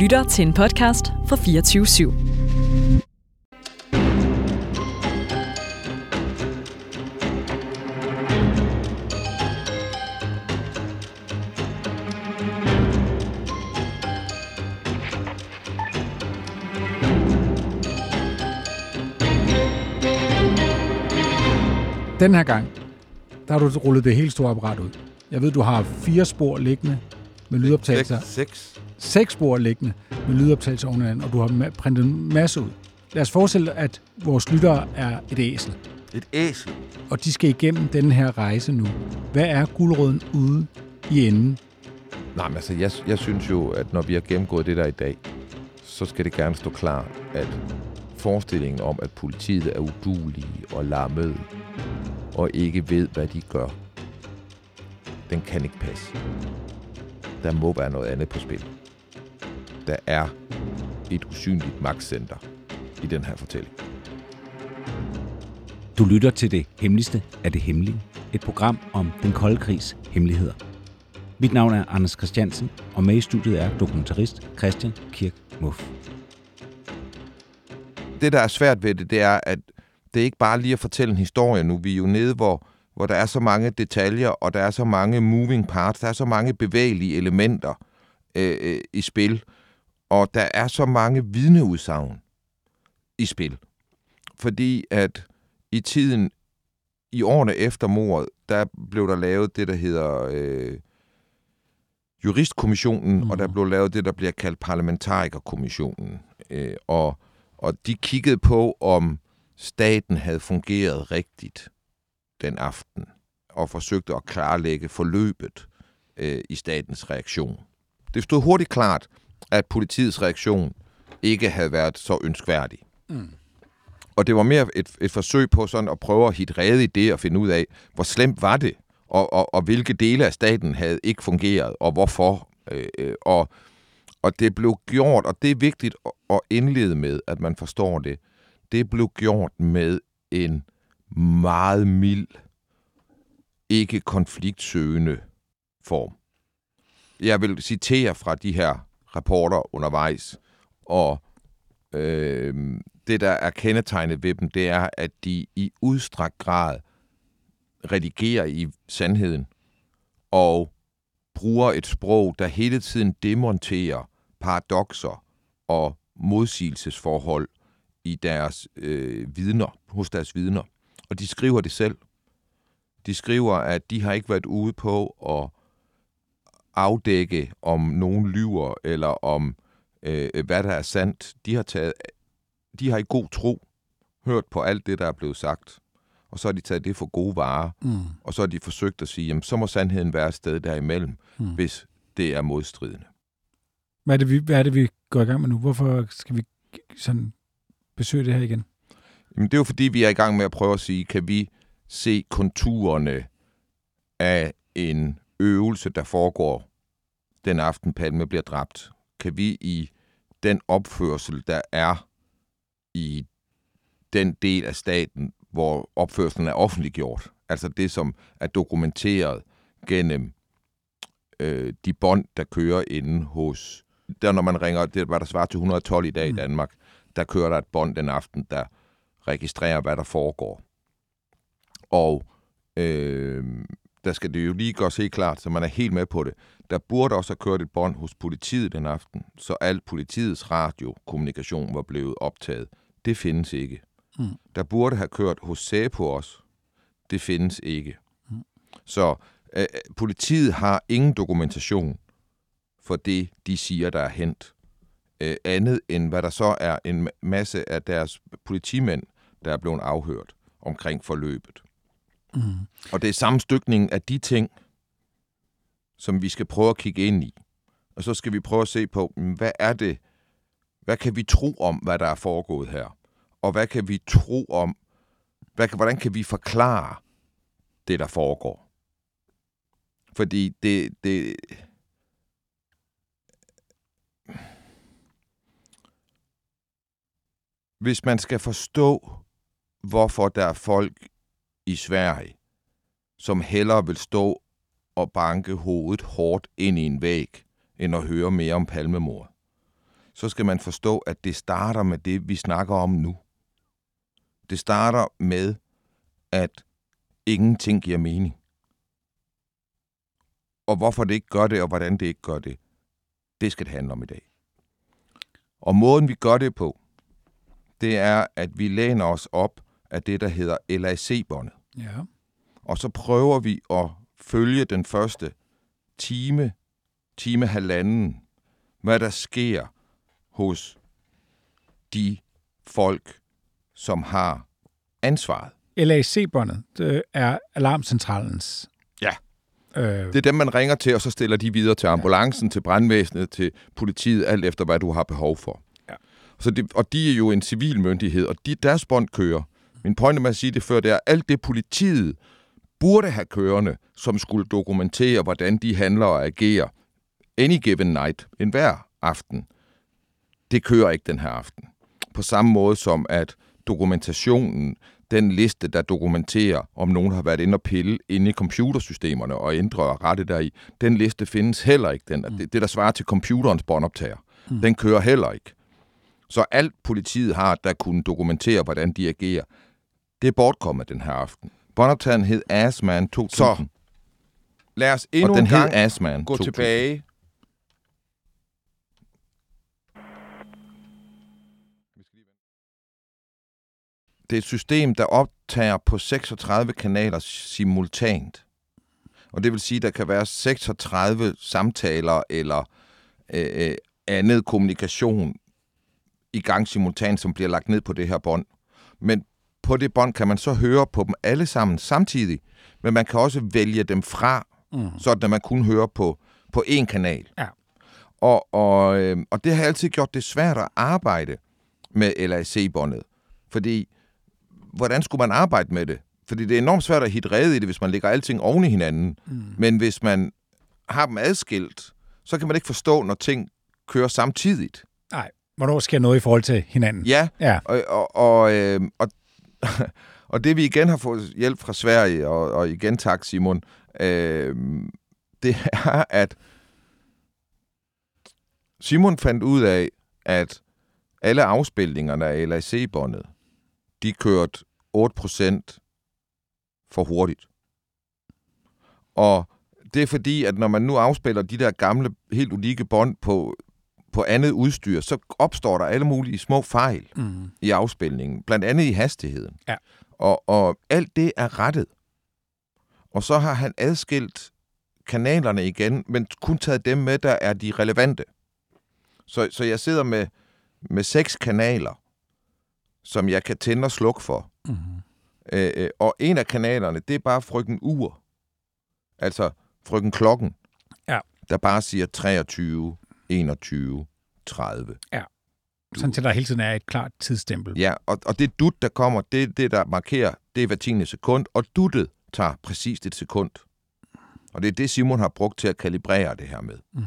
lytter til en podcast fra 24 /7. Den her gang, der har du rullet det helt store apparat ud. Jeg ved, du har fire spor liggende med lydoptagelser. Seks. Seks. Seks spor liggende med lydoptagelser oven i hinanden, og du har printet en masse ud. Lad os forestille, at vores lyttere er et æsel, Et æsel. og de skal igennem den her rejse nu. Hvad er guldrøden ude i enden? Nej, men altså, jeg, jeg synes jo, at når vi har gennemgået det der i dag, så skal det gerne stå klart, at forestillingen om, at politiet er udulige og lammede, og ikke ved, hvad de gør, den kan ikke passe. Der må være noget andet på spil. Der er et usynligt magtcenter i den her fortælling. Du lytter til det hemmeligste af det hemmelige. Et program om den kolde krigs hemmeligheder. Mit navn er Anders Christiansen, og med i studiet er dokumentarist Christian Kirk Muff. det, der er svært ved det, det er, at det er ikke bare lige at fortælle en historie nu. Vi er jo nede, hvor, hvor der er så mange detaljer, og der er så mange moving parts, der er så mange bevægelige elementer øh, øh, i spil, og der er så mange vidneudsagn i spil. Fordi at i tiden, i årene efter mordet, der blev der lavet det, der hedder øh, juristkommissionen, mm. og der blev lavet det, der bliver kaldt parlamentarikerkommissionen. Øh, og og de kiggede på, om staten havde fungeret rigtigt den aften, og forsøgte at klarlægge forløbet øh, i statens reaktion. Det stod hurtigt klart, at politiets reaktion ikke havde været så ønskværdig. Mm. Og det var mere et, et forsøg på sådan at prøve at hitte rede i det og finde ud af, hvor slemt var det, og, og, og hvilke dele af staten havde ikke fungeret, og hvorfor. Øh, øh, og og det blev gjort, og det er vigtigt at indlede med, at man forstår det. Det blev gjort med en meget mild, ikke konfliktsøgende form. Jeg vil citere fra de her rapporter undervejs, og øh, det, der er kendetegnet ved dem, det er, at de i udstrakt grad redigerer i sandheden, og bruger et sprog, der hele tiden demonterer paradoxer og modsigelsesforhold i deres øh, vidner, hos deres vidner. Og de skriver det selv. De skriver, at de har ikke været ude på at afdække, om nogen lyver, eller om øh, hvad der er sandt. De har, taget, de har i god tro hørt på alt det, der er blevet sagt. Og så har de taget det for gode varer. Mm. Og så har de forsøgt at sige, jamen så må sandheden være et sted derimellem, mm. hvis det er modstridende. Hvad er, det, vi, hvad er det, vi går i gang med nu? Hvorfor skal vi sådan besøge det her igen? Jamen, det er jo fordi, vi er i gang med at prøve at sige, kan vi se konturerne af en øvelse, der foregår den aften, Palme bliver dræbt? Kan vi i den opførsel, der er i den del af staten, hvor opførselen er offentliggjort, altså det, som er dokumenteret gennem øh, de bånd, der kører inde hos der når man ringer, det var der svarer til 112 i dag mm. i Danmark, der kører der et bånd den aften, der registrerer, hvad der foregår. Og øh, der skal det jo lige gøres helt klart, så man er helt med på det. Der burde også have kørt et bånd hos politiet den aften, så al politiets radiokommunikation var blevet optaget. Det findes ikke. Mm. Der burde have kørt hos SAPO også. Det findes ikke. Mm. Så øh, politiet har ingen dokumentation for det, de siger, der er hent. Øh, andet end hvad der så er en masse af deres politimænd, der er blevet afhørt omkring forløbet. Mm. Og det er sammenstykningen af de ting, som vi skal prøve at kigge ind i. Og så skal vi prøve at se på, mm, hvad er det, hvad kan vi tro om, hvad der er foregået her? Og hvad kan vi tro om, hvad, hvordan kan vi forklare det, der foregår? Fordi det, det, hvis man skal forstå, hvorfor der er folk i Sverige, som hellere vil stå og banke hovedet hårdt ind i en væg, end at høre mere om palmemor, så skal man forstå, at det starter med det, vi snakker om nu. Det starter med, at ingenting giver mening. Og hvorfor det ikke gør det, og hvordan det ikke gør det, det skal det handle om i dag. Og måden, vi gør det på, det er, at vi læner os op af det, der hedder LAC-båndet. Ja. Og så prøver vi at følge den første time, time halvanden, hvad der sker hos de folk, som har ansvaret. LAC-båndet, det er alarmcentralens. Ja. Øh, Det er dem, man ringer til, og så stiller de videre til ambulancen, til brandvæsenet, til politiet, alt efter, hvad du har behov for. Ja. Så det, og de er jo en civil myndighed, og de, deres bånd kører. Min pointe med at sige det før, det er, alt det politiet burde have kørende, som skulle dokumentere, hvordan de handler og agerer any given night, en hver aften, det kører ikke den her aften. På samme måde som at dokumentationen, den liste, der dokumenterer, om nogen har været inde og pille inde i computersystemerne og ændre og rette deri, den liste findes heller ikke. Den, det, det, der svarer til computerens båndoptager, mm. den kører heller ikke. Så alt politiet har, der kunne dokumentere, hvordan de agerer, det er bortkommet den her aften. Båndoptageren hed Assman 2000. Så lad os endnu Og den en hed gang Assman gå 2000. tilbage. Det er et system, der optager på 36 kanaler simultant. Og det vil sige, at der kan være 36 samtaler eller øh, øh, andet kommunikation i gang simultant, som bliver lagt ned på det her bånd. Men på det bånd kan man så høre på dem alle sammen samtidig, men man kan også vælge dem fra, mm. sådan at man kun hører på, på én kanal. Ja. Og, og, øh, og det har altid gjort det svært at arbejde med LAC-båndet. Fordi, hvordan skulle man arbejde med det? Fordi det er enormt svært at hitte rede i det, hvis man lægger alting oven i hinanden. Mm. Men hvis man har dem adskilt, så kan man ikke forstå, når ting kører samtidigt. nej, hvornår sker noget i forhold til hinanden? Ja, Ja, og, og, og, øh, og, og det vi igen har fået hjælp fra Sverige, og, og igen tak Simon, øh, det er, at Simon fandt ud af, at alle afspilningerne af LAC-båndet, de kørte 8% for hurtigt. Og det er fordi, at når man nu afspiller de der gamle, helt unikke bånd på, på andet udstyr, så opstår der alle mulige små fejl mm. i afspilningen, blandt andet i hastigheden. Ja. Og, og alt det er rettet. Og så har han adskilt kanalerne igen, men kun taget dem med, der er de relevante. Så, så jeg sidder med, med seks kanaler, som jeg kan tænde og slukke for. Mm. Øh, og en af kanalerne, det er bare frøken Ur. Altså frøken Klokken. Ja. Der bare siger 23, 21, 30. Sådan til der hele tiden er et klart tidsstempel. Ja, og, og det dut, der kommer, det er det, der markerer, det er hver tiende sekund, og duttet tager præcis et sekund. Og det er det, Simon har brugt til at kalibrere det her med. Mm.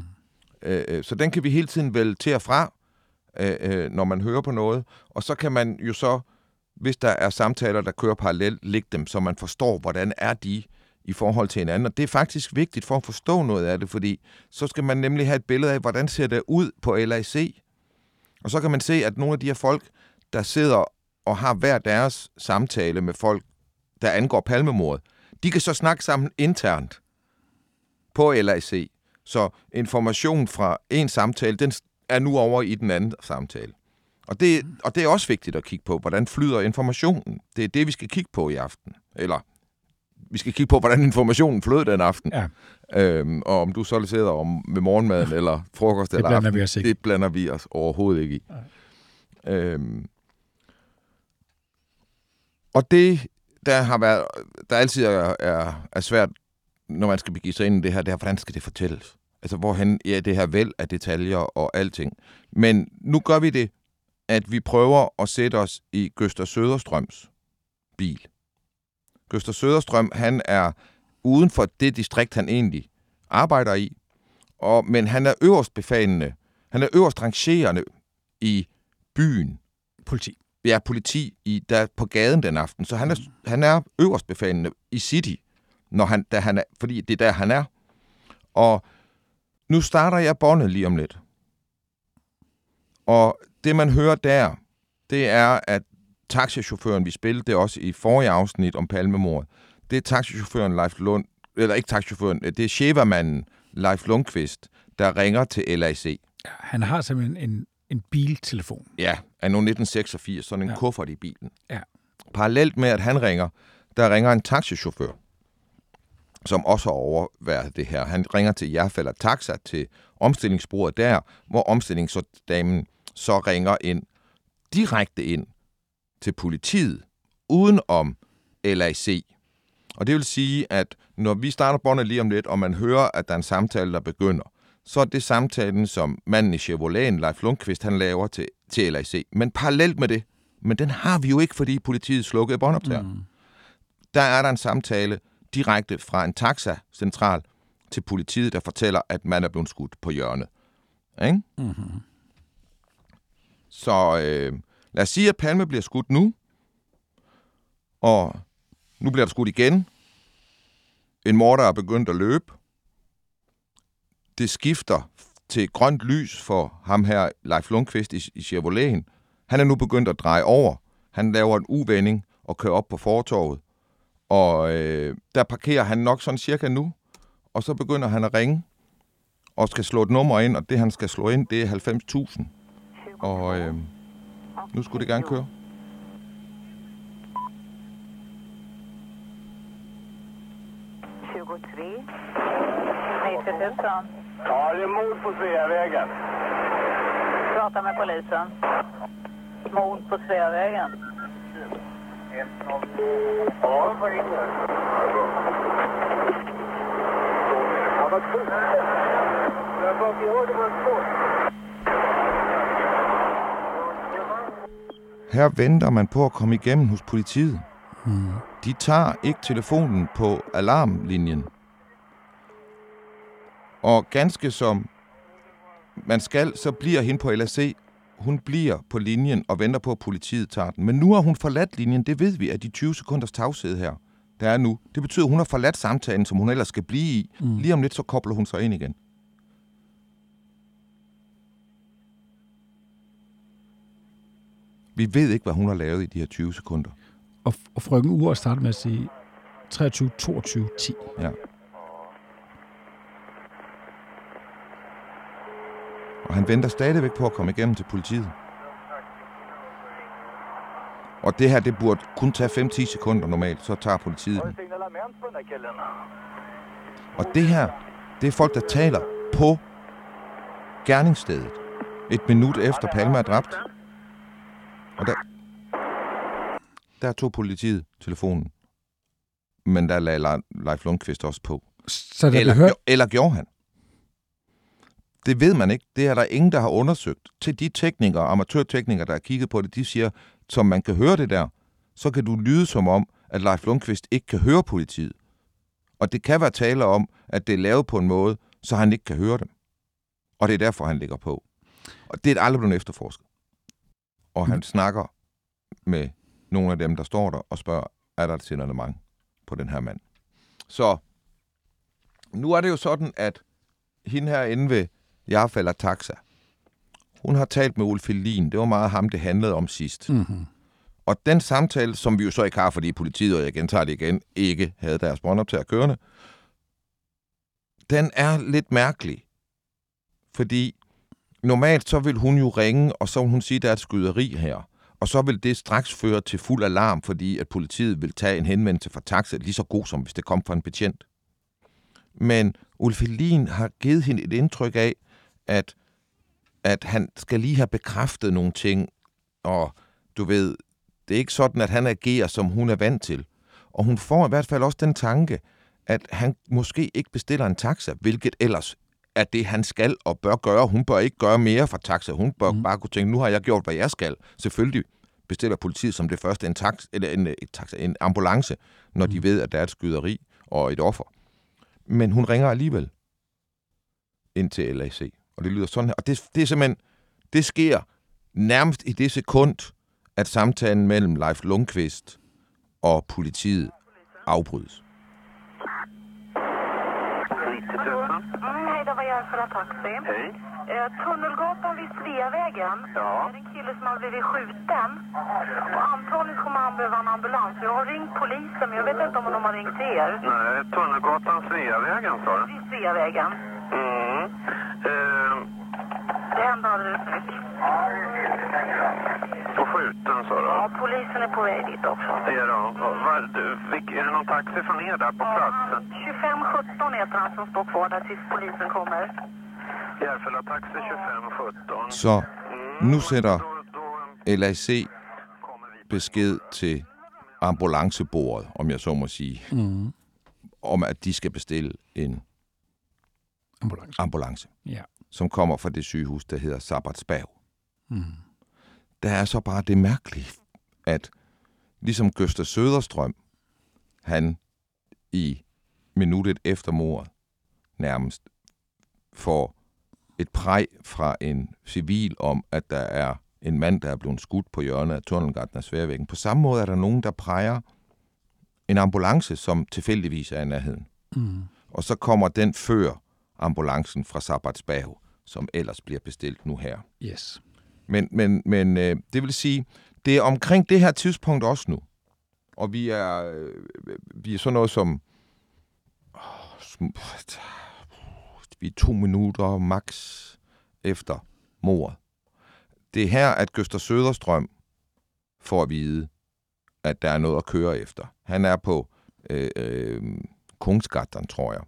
Øh, øh, så den kan vi hele tiden vælge til og fra, øh, øh, når man hører på noget. Og så kan man jo så, hvis der er samtaler, der kører parallelt, lægge dem, så man forstår, hvordan er de i forhold til hinanden. Og det er faktisk vigtigt for at forstå noget af det, fordi så skal man nemlig have et billede af, hvordan ser det ud på LAC. Og så kan man se, at nogle af de her folk, der sidder og har hver deres samtale med folk, der angår palmemordet, de kan så snakke sammen internt på LAC. Så information fra en samtale, den er nu over i den anden samtale. Og det, og det er også vigtigt at kigge på, hvordan flyder informationen. Det er det, vi skal kigge på i aften. Eller vi skal kigge på, hvordan informationen flød den aften. Ja. Øhm, og om du så sidder om med morgenmaden eller frokost Det eller blander aften, vi os ikke. det blander vi os overhovedet ikke i. Øhm, og det, der har været, der altid er, er, er svært, når man skal begive sig ind i det her, det er, hvordan skal det fortælles? Altså, hvorhen er det her væld af detaljer og alting. Men nu gør vi det, at vi prøver at sætte os i Gøster Søderstrøms bil. Gøster Søderstrøm, han er uden for det distrikt, han egentlig arbejder i, og, men han er øverst befalende, han er øverst rangerende i byen, Politi. ja, politi i, der på gaden den aften. Så han er, han er øverst befalende i City, når han, da han er, fordi det er der, han er. Og nu starter jeg båndet lige om lidt. Og det, man hører der, det er, at taxichaufføren, vi spillede det også i forrige afsnit om palmemordet, det er taxichaufføren Leif Lund, eller ikke taxichaufføren, det er chevermanden Leif Lundqvist, der ringer til LAC. Ja, han har simpelthen en, en biltelefon. Ja, af nu 1986, sådan en ja. kuffert i bilen. Ja. Parallelt med, at han ringer, der ringer en taxichauffør, som også har overværet det her. Han ringer til Jerfælder Taxa til omstillingsbordet der, hvor omstillingsdamen så ringer ind direkte ind til politiet, uden om LAC. Og det vil sige, at når vi starter båndet lige om lidt, og man hører, at der er en samtale, der begynder, så er det samtalen, som manden i Chevrolet, Leif Lundqvist, han laver til, til LAC. Men parallelt med det, men den har vi jo ikke, fordi politiet slukkede båndoptager. Mm. Der er der en samtale direkte fra en taxa-central til politiet, der fortæller, at man er blevet skudt på hjørnet. Ikke? Mm-hmm. Så øh, lad os sige, at Palme bliver skudt nu, og nu bliver der skudt igen. En morder er begyndt at løbe. Det skifter til grønt lys for ham her, Leif Lundqvist i, i Chevroleten. Han er nu begyndt at dreje over. Han laver en uvending og kører op på fortorvet. Og øh, der parkerer han nok sådan cirka nu. Og så begynder han at ringe og skal slå et nummer ind, og det han skal slå ind, det er 90.000. Og øh, nu skulle det gerne køre. Ja, det är mord på Sveavägen. Prata med polisen. Mord på Sveavägen. Ja, vad in där. Ja, vad vi hörde vad två. Her venter man på at komme igennem hos politiet. Hmm. De tager ikke telefonen på alarmlinjen. Og ganske som man skal, så bliver hende på LAC, hun bliver på linjen og venter på, at politiet tager den. Men nu har hun forladt linjen, det ved vi, at de 20 sekunders tavshed her, der er nu. Det betyder, at hun har forladt samtalen, som hun ellers skal blive i. Mm. Lige om lidt, så kobler hun sig ind igen. Vi ved ikke, hvad hun har lavet i de her 20 sekunder. Og, og frøken Ure starter med at sige 23, 22, 10. Ja. Og han venter stadigvæk på at komme igennem til politiet. Og det her, det burde kun tage 5-10 sekunder normalt, så tager politiet den. Og det her, det er folk, der taler på gerningsstedet. Et minut efter Palme er dræbt. Og der, der tog politiet telefonen. Men der lagde Leif Lundqvist også på. Så der eller, hørt, eller gjorde han? Det ved man ikke. Det er der ingen, der har undersøgt. Til de teknikere, amatørteknikere, der har kigget på det, de siger, som man kan høre det der, så kan du lyde som om, at Leif Lundqvist ikke kan høre politiet. Og det kan være tale om, at det er lavet på en måde, så han ikke kan høre dem. Og det er derfor, han ligger på. Og det er aldrig blevet efterforsket. Og han snakker med nogle af dem, der står der, og spørger, er der et signalement på den her mand? Så nu er det jo sådan, at hende her inde ved jeg falder taxa. Hun har talt med Ulf Lin. Det var meget ham, det handlede om sidst. Mm-hmm. Og den samtale, som vi jo så ikke har, fordi politiet, og jeg gentager det igen, ikke havde deres båndoptager kørende, den er lidt mærkelig. Fordi normalt så vil hun jo ringe, og så vil hun sige, at der er et skyderi her. Og så vil det straks føre til fuld alarm, fordi at politiet vil tage en henvendelse fra taxa, lige så god som hvis det kom fra en betjent. Men Ulfelin har givet hende et indtryk af, at, at han skal lige have bekræftet nogle ting, og du ved, det er ikke sådan, at han agerer, som hun er vant til. Og hun får i hvert fald også den tanke, at han måske ikke bestiller en taxa, hvilket ellers er det, han skal og bør gøre. Hun bør ikke gøre mere for taxa. Hun bør mm. bare kunne tænke, nu har jeg gjort, hvad jeg skal. Selvfølgelig bestiller politiet som det første en, taxa, eller en, en, taxa, en ambulance, når mm. de ved, at der er et skyderi og et offer. Men hun ringer alligevel ind til LAC. Og det lyder sådan her. Og det, det er simpelthen, det sker nærmest i det sekund, at samtalen mellem Leif Lundqvist og politiet afbrydes. Mm, hej, det var Järfälla Taxi. Hej. Eh, Tunnelgatan vid Sveavägen. Ja. Det är en kille som har blivit skjuten. Och antagligen kommer han behöva en ambulans. Jag har ringt polisen, men jag vet inte om de har ringt er. Nej, Tunnelgatan Sveavägen sa du? Vid Sveavägen. Mm. Eh, Det hände alldeles nyss. Skjuten sa du? Ja, polisen är på väg dit också. Det är då. Var, du, vilk, är det någon taxi från er där på platsen? 2517 heter han som står kvar där tills polisen kommer. Järfälla Taxi 2517. Så nu sætter Då, då LAC besked til ambulancebordet, om jeg så må sige, Mm. om at de skal bestille en Ambulance. ambulance, Ja. som kommer fra det sygehus, der hedder Sabbatsberg. Mm. Der er så bare det mærkelige, at ligesom Gøster Søderstrøm, han i minuttet efter mordet nærmest får et præg fra en civil om, at der er en mand, der er blevet skudt på hjørnet af Tunnelgarten af Sværvæggen. På samme måde er der nogen, der præger en ambulance, som tilfældigvis er i nærheden. Mm. Og så kommer den før ambulancen fra Sabbatsberg, som ellers bliver bestilt nu her. Yes. Men, men, men øh, det vil sige, det er omkring det her tidspunkt også nu. Og vi er, øh, vi er sådan noget som... Oh, sm- Vi er to minutter max efter mordet. Det er her, at Gøster Søderstrøm får at vide, at der er noget at køre efter. Han er på øh, øh, Kungsgatan, tror jeg.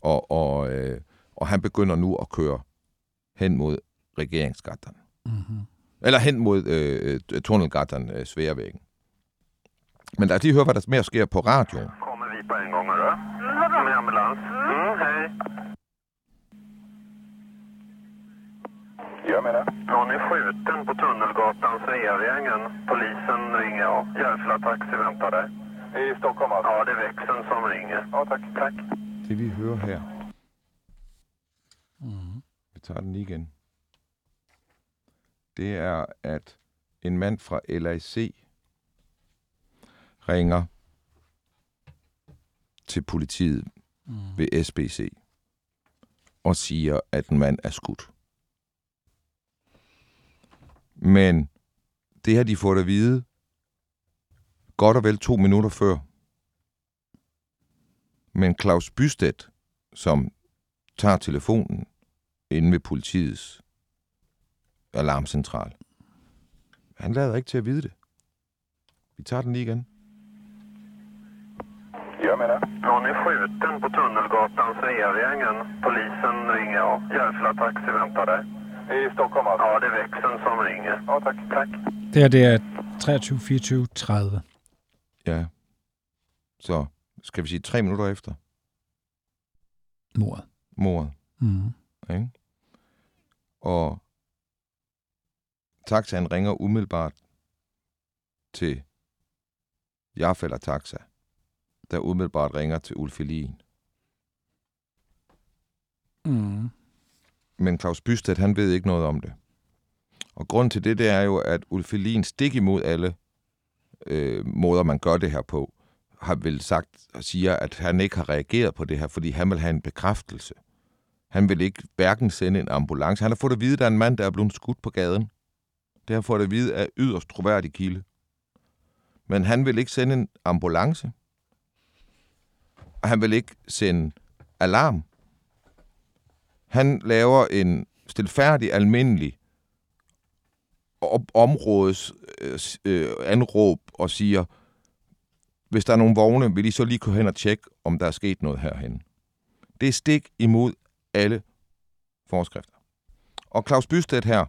Og, og, øh, og han begynder nu at køre hen mod regeringsgatan. Mm-hmm. Eller hen mod øh, øh, Tunnelgatan, øh, Sværvæggen. Men lad os lige høre, hvad der mere sker på radioen. Kommer vi på en gång då? Med ambulans. Mm, hej. Jag menar. Någon är skjuten på Tunnelgatan, Sveavägen. Polisen ringer, ja. Järfälla Taxi väntar där. I Stockholm alltså? Ja, det är växeln som ringer. Ja, tack. Tack. Det vi hører her. Mm. Vi tager den lige igen. Det er, at en mand fra LAC ringer til politiet Mm. ved SBC og siger, at en mand er skudt. Men det har de fået at vide godt og vel to minutter før. Men Claus Bystedt, som tager telefonen inde ved politiets alarmcentral, han lader ikke til at vide det. Vi tager den lige igen. Jag menar. Någon är skjuten på Tunnelgatan, Sveavägen. Polisen ringer, ja. Järfälla Taxi väntar där. I Stockholm alltså? Ja, det är växeln som ringer. Ja, tack. Tack. Det her, det er 23, 24, 30. Ja. Så skal vi sige tre minutter efter Mordet. mordet. Mm. Ikke? Og taxaen ringer umiddelbart til Jarfælder Taxa, der umiddelbart ringer til Ulf Elin. Mm. Men Claus Bystedt, han ved ikke noget om det. Og grund til det, det er jo, at Ulf Elin stik imod alle øh, måder, man gør det her på, har vel sagt og siger, at han ikke har reageret på det her, fordi han vil have en bekræftelse. Han vil ikke hverken sende en ambulance. Han har fået at vide, at der er en mand, der er blevet skudt på gaden. Det har fået at vide af yderst troværdig kilde. Men han vil ikke sende en ambulance. Og han vil ikke sende alarm. Han laver en stilfærdig, almindelig op- områdes øh, øh, anråb og siger, hvis der er nogle vogne, vil I så lige gå hen og tjekke, om der er sket noget herhen. Det er stik imod alle forskrifter. Og Claus Bystedt her,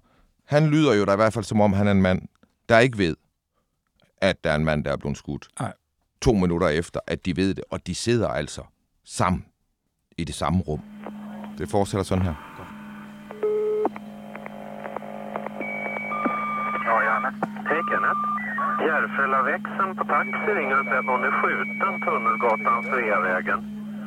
han lyder jo da i hvert fald som om, han er en mand, der ikke ved, at der er en mand, der er blevet skudt. Nej. To minutter efter, at de ved det, og de sidder altså sammen i det samme rum. Det fortsætter sådan her. Ja, Janne. Hej, Kenneth. Järfälla växeln på taxi ringer och säger att någon är skjuten Tunnelgatan, Sveavägen.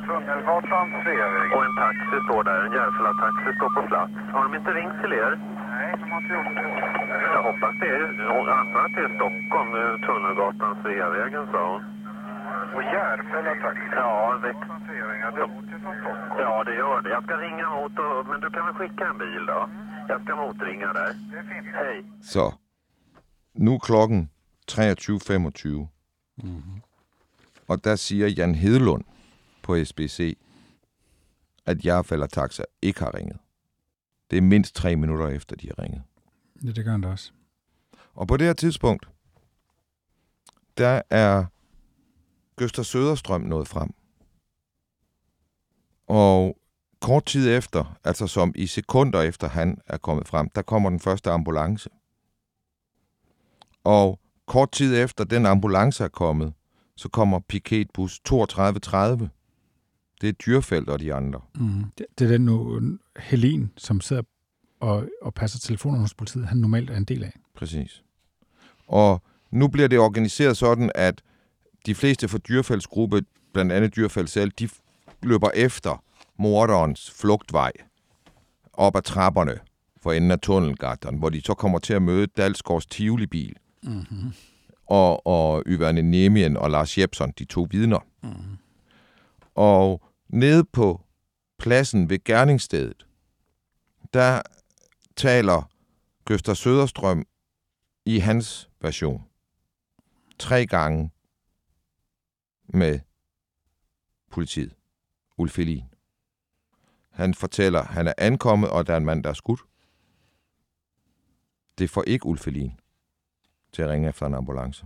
Tunnelgatan, Sveavägen. Och en taxi står där. En Järfälla taxi står på plats. Har de inte ringt till er? Nej, de har inte gjort det. Jag hoppas det är... Jag antar att det är Stockholm, eh, Tunnelgatan, Sveavägen, sa hon. Och Järfälla taxi. Ja, det är mot till Ja, det gör det. Jag ska ringa mot, och, men du kan väl skicka en bil då? Jag ska motringa dig. Hej. Så, nu er klokken 23.25. Mm-hmm. Og der siger Jan Hedlund på SBC, at jeg falder taxa ikke har ringet. Det er mindst tre minutter efter, de har ringet. Ja, det gør han da også. Og på det her tidspunkt, der er Gøster Søderstrøm nået frem. Og kort tid efter, altså som i sekunder efter han er kommet frem, der kommer den første ambulance. Og kort tid efter den ambulance er kommet, så kommer piketbus 3230. Det er Dyrfeldt og de andre. Mm. Det, det er den nu, Helene, som sidder og, og passer telefonen hos politiet, han normalt er en del af. Præcis. Og nu bliver det organiseret sådan, at de fleste fra Dyrfelds gruppe, blandt andet Dyrfeld selv, de løber efter morderens flugtvej op ad trapperne for enden af tunnelgatteren, hvor de så kommer til at møde Dalsgaards Tivoli-bil. Mm-hmm. Og, og Yvonne Nemien og Lars Jepsen, de to vidner. Mm-hmm. Og nede på pladsen ved gerningsstedet, der taler Gøster Søderstrøm i hans version tre gange med politiet. Ulf Elin. Han fortæller, at han er ankommet, og der er en mand, der er skudt. Det får ikke Ulf Elin til at ringe efter en ambulance.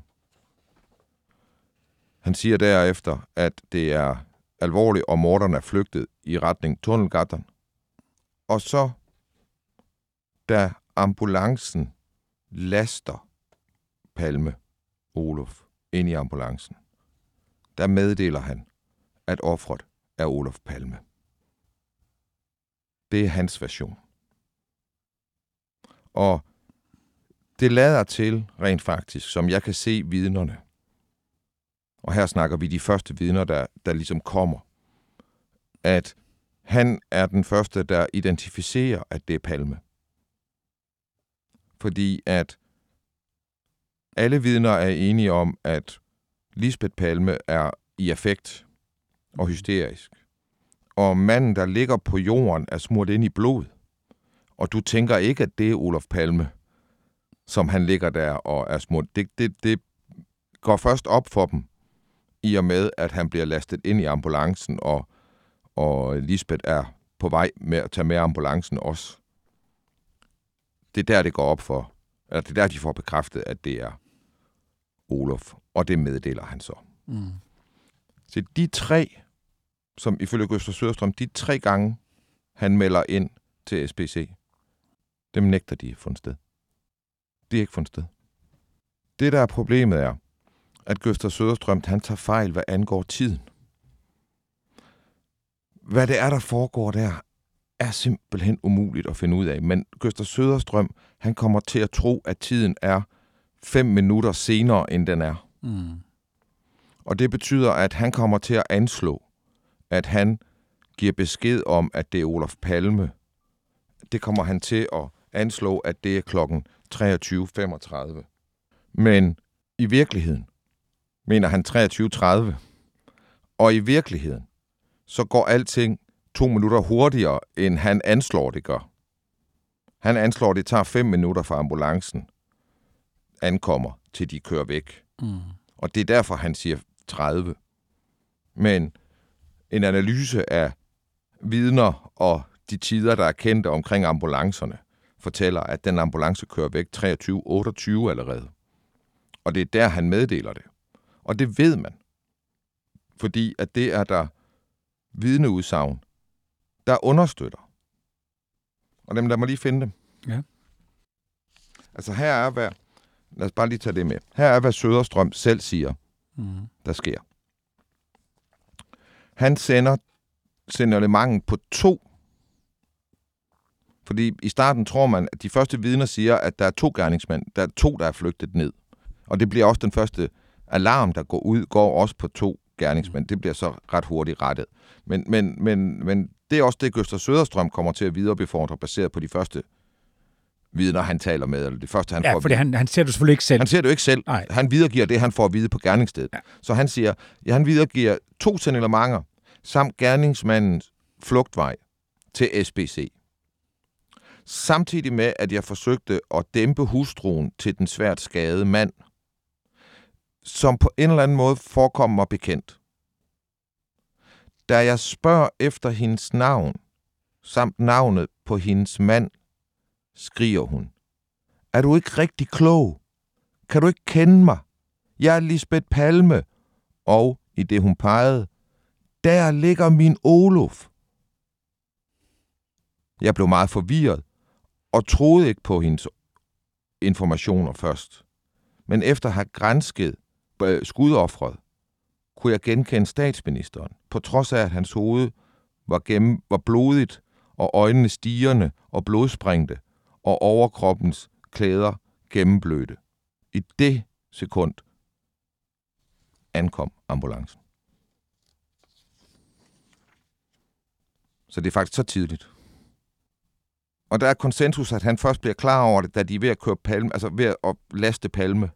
Han siger derefter, at det er alvorligt, og morderne er flygtet i retning Tunnelgatteren. Og så, da ambulancen laster Palme Olof ind i ambulancen, der meddeler han, at offret er Olof Palme. Det er hans version. Og det lader til, rent faktisk, som jeg kan se vidnerne. Og her snakker vi de første vidner, der, der ligesom kommer. At han er den første, der identificerer, at det er Palme. Fordi at alle vidner er enige om, at Lisbeth Palme er i affekt og hysterisk. Og manden, der ligger på jorden, er smurt ind i blod. Og du tænker ikke, at det er Olof Palme, som han ligger der og er smurt. Det, det, det går først op for dem, i og med, at han bliver lastet ind i ambulancen, og, og Lisbeth er på vej med at tage med ambulancen også. Det er der, det går op for. Eller det er der, de får bekræftet, at det er Olof. Og det meddeler han så. Mm. Så de tre, som ifølge Gøster Søderstrøm, de tre gange, han melder ind til SBC, dem nægter de at fundet sted. De er ikke fundet sted. Det, der er problemet, er, at Gøster Søderstrøm, han tager fejl, hvad angår tiden. Hvad det er, der foregår der, er simpelthen umuligt at finde ud af. Men Gøster Søderstrøm, han kommer til at tro, at tiden er fem minutter senere, end den er. Mm. Og det betyder, at han kommer til at anslå, at han giver besked om, at det er Olof Palme. Det kommer han til at anslå, at det er klokken 23.35. Men i virkeligheden mener han 23.30. Og i virkeligheden, så går alting to minutter hurtigere, end han anslår, det gør. Han anslår, det tager fem minutter fra ambulancen ankommer, til de kører væk. Mm. Og det er derfor, han siger 30. Men en analyse af vidner og de tider, der er kendte omkring ambulancerne, fortæller, at den ambulance kører væk 23.28 allerede. Og det er der, han meddeler det. Og det ved man. Fordi at det er der vidneudsagn, der understøtter. Og dem, lad mig lige finde dem. Ja. Altså her er, hvad... Lad os bare lige tage det med. Her er, hvad Søderstrøm selv siger, Mm. der sker. Han sender signalementet på to. Fordi i starten tror man, at de første vidner siger, at der er to gerningsmænd. Der er to, der er flygtet ned. Og det bliver også den første alarm, der går ud, går også på to gerningsmænd. Det bliver så ret hurtigt rettet. Men, men, men, men det er også det, Gøster Søderstrøm kommer til at viderebefordre, baseret på de første vidner, han taler med, eller det første, han Ja, får fordi han, han ser du selvfølgelig ikke selv. Han ser det jo ikke selv. Nej. Han videregiver det, han får at vide på gerningsstedet. Ja. Så han siger, ja, han videregiver to signalementer. samt gerningsmandens flugtvej til SBC. Samtidig med, at jeg forsøgte at dæmpe hustruen til den svært skadede mand, som på en eller anden måde forekommer mig bekendt. Da jeg spørger efter hendes navn, samt navnet på hendes mand, skriger hun. Er du ikke rigtig klog? Kan du ikke kende mig? Jeg er Lisbeth Palme. Og i det hun pegede, der ligger min Olof. Jeg blev meget forvirret og troede ikke på hendes informationer først. Men efter at have grænsket Øh, skudoffret, kunne jeg genkende statsministeren, på trods af, at hans hoved var, gennem, var blodigt, og øjnene stigende og blodsprængte, og overkroppens klæder gennemblødte. I det sekund ankom ambulancen. Så det er faktisk så tidligt. Og der er konsensus, at han først bliver klar over det, da de er ved at køre palme, altså ved at laste palme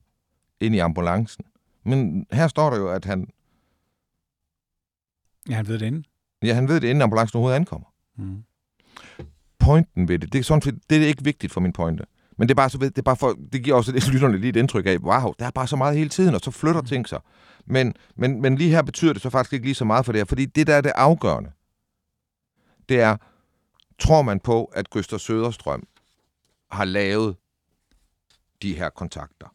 ind i ambulancen. Men her står der jo, at han, Ja, han ved det inden. ja, han ved det, inden ambulancen overhovedet ankommer. Mm. Pointen ved det, det er, sådan, det er ikke vigtigt for min pointe. Men det er bare, så, det er bare for, det giver også det, lytterne lige et indtryk af, wow, der er bare så meget hele tiden, og så flytter ting sig. Men, men, men lige her betyder det så faktisk ikke lige så meget for det her, fordi det, der er det afgørende, det er, tror man på, at Gøster Søderstrøm har lavet de her kontakter?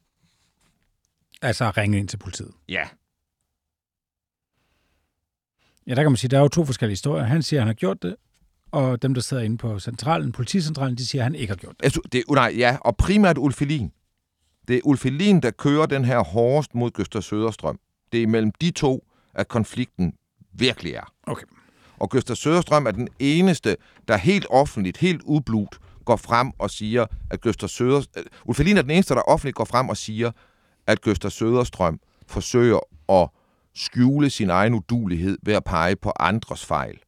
Altså ringe ind til politiet. Ja. Ja, der kan man sige, der er jo to forskellige historier. Han siger, at han har gjort det, og dem, der sidder inde på centralen, politicentralen, de siger, at han ikke har gjort det. Altså, det, nej, ja, og primært Ulfelin. Det er Ulfelin, der kører den her hårdest mod Gøster Søderstrøm. Det er imellem de to, at konflikten virkelig er. Okay. Og Gøster Søderstrøm er den eneste, der helt offentligt, helt ublut, går frem og siger, at Gøster Søderstrøm... Ulfelin er den eneste, der offentligt går frem og siger, at Gøster Søderstrøm forsøger at skjule sin egen udulighed ved at pege på andres fejl.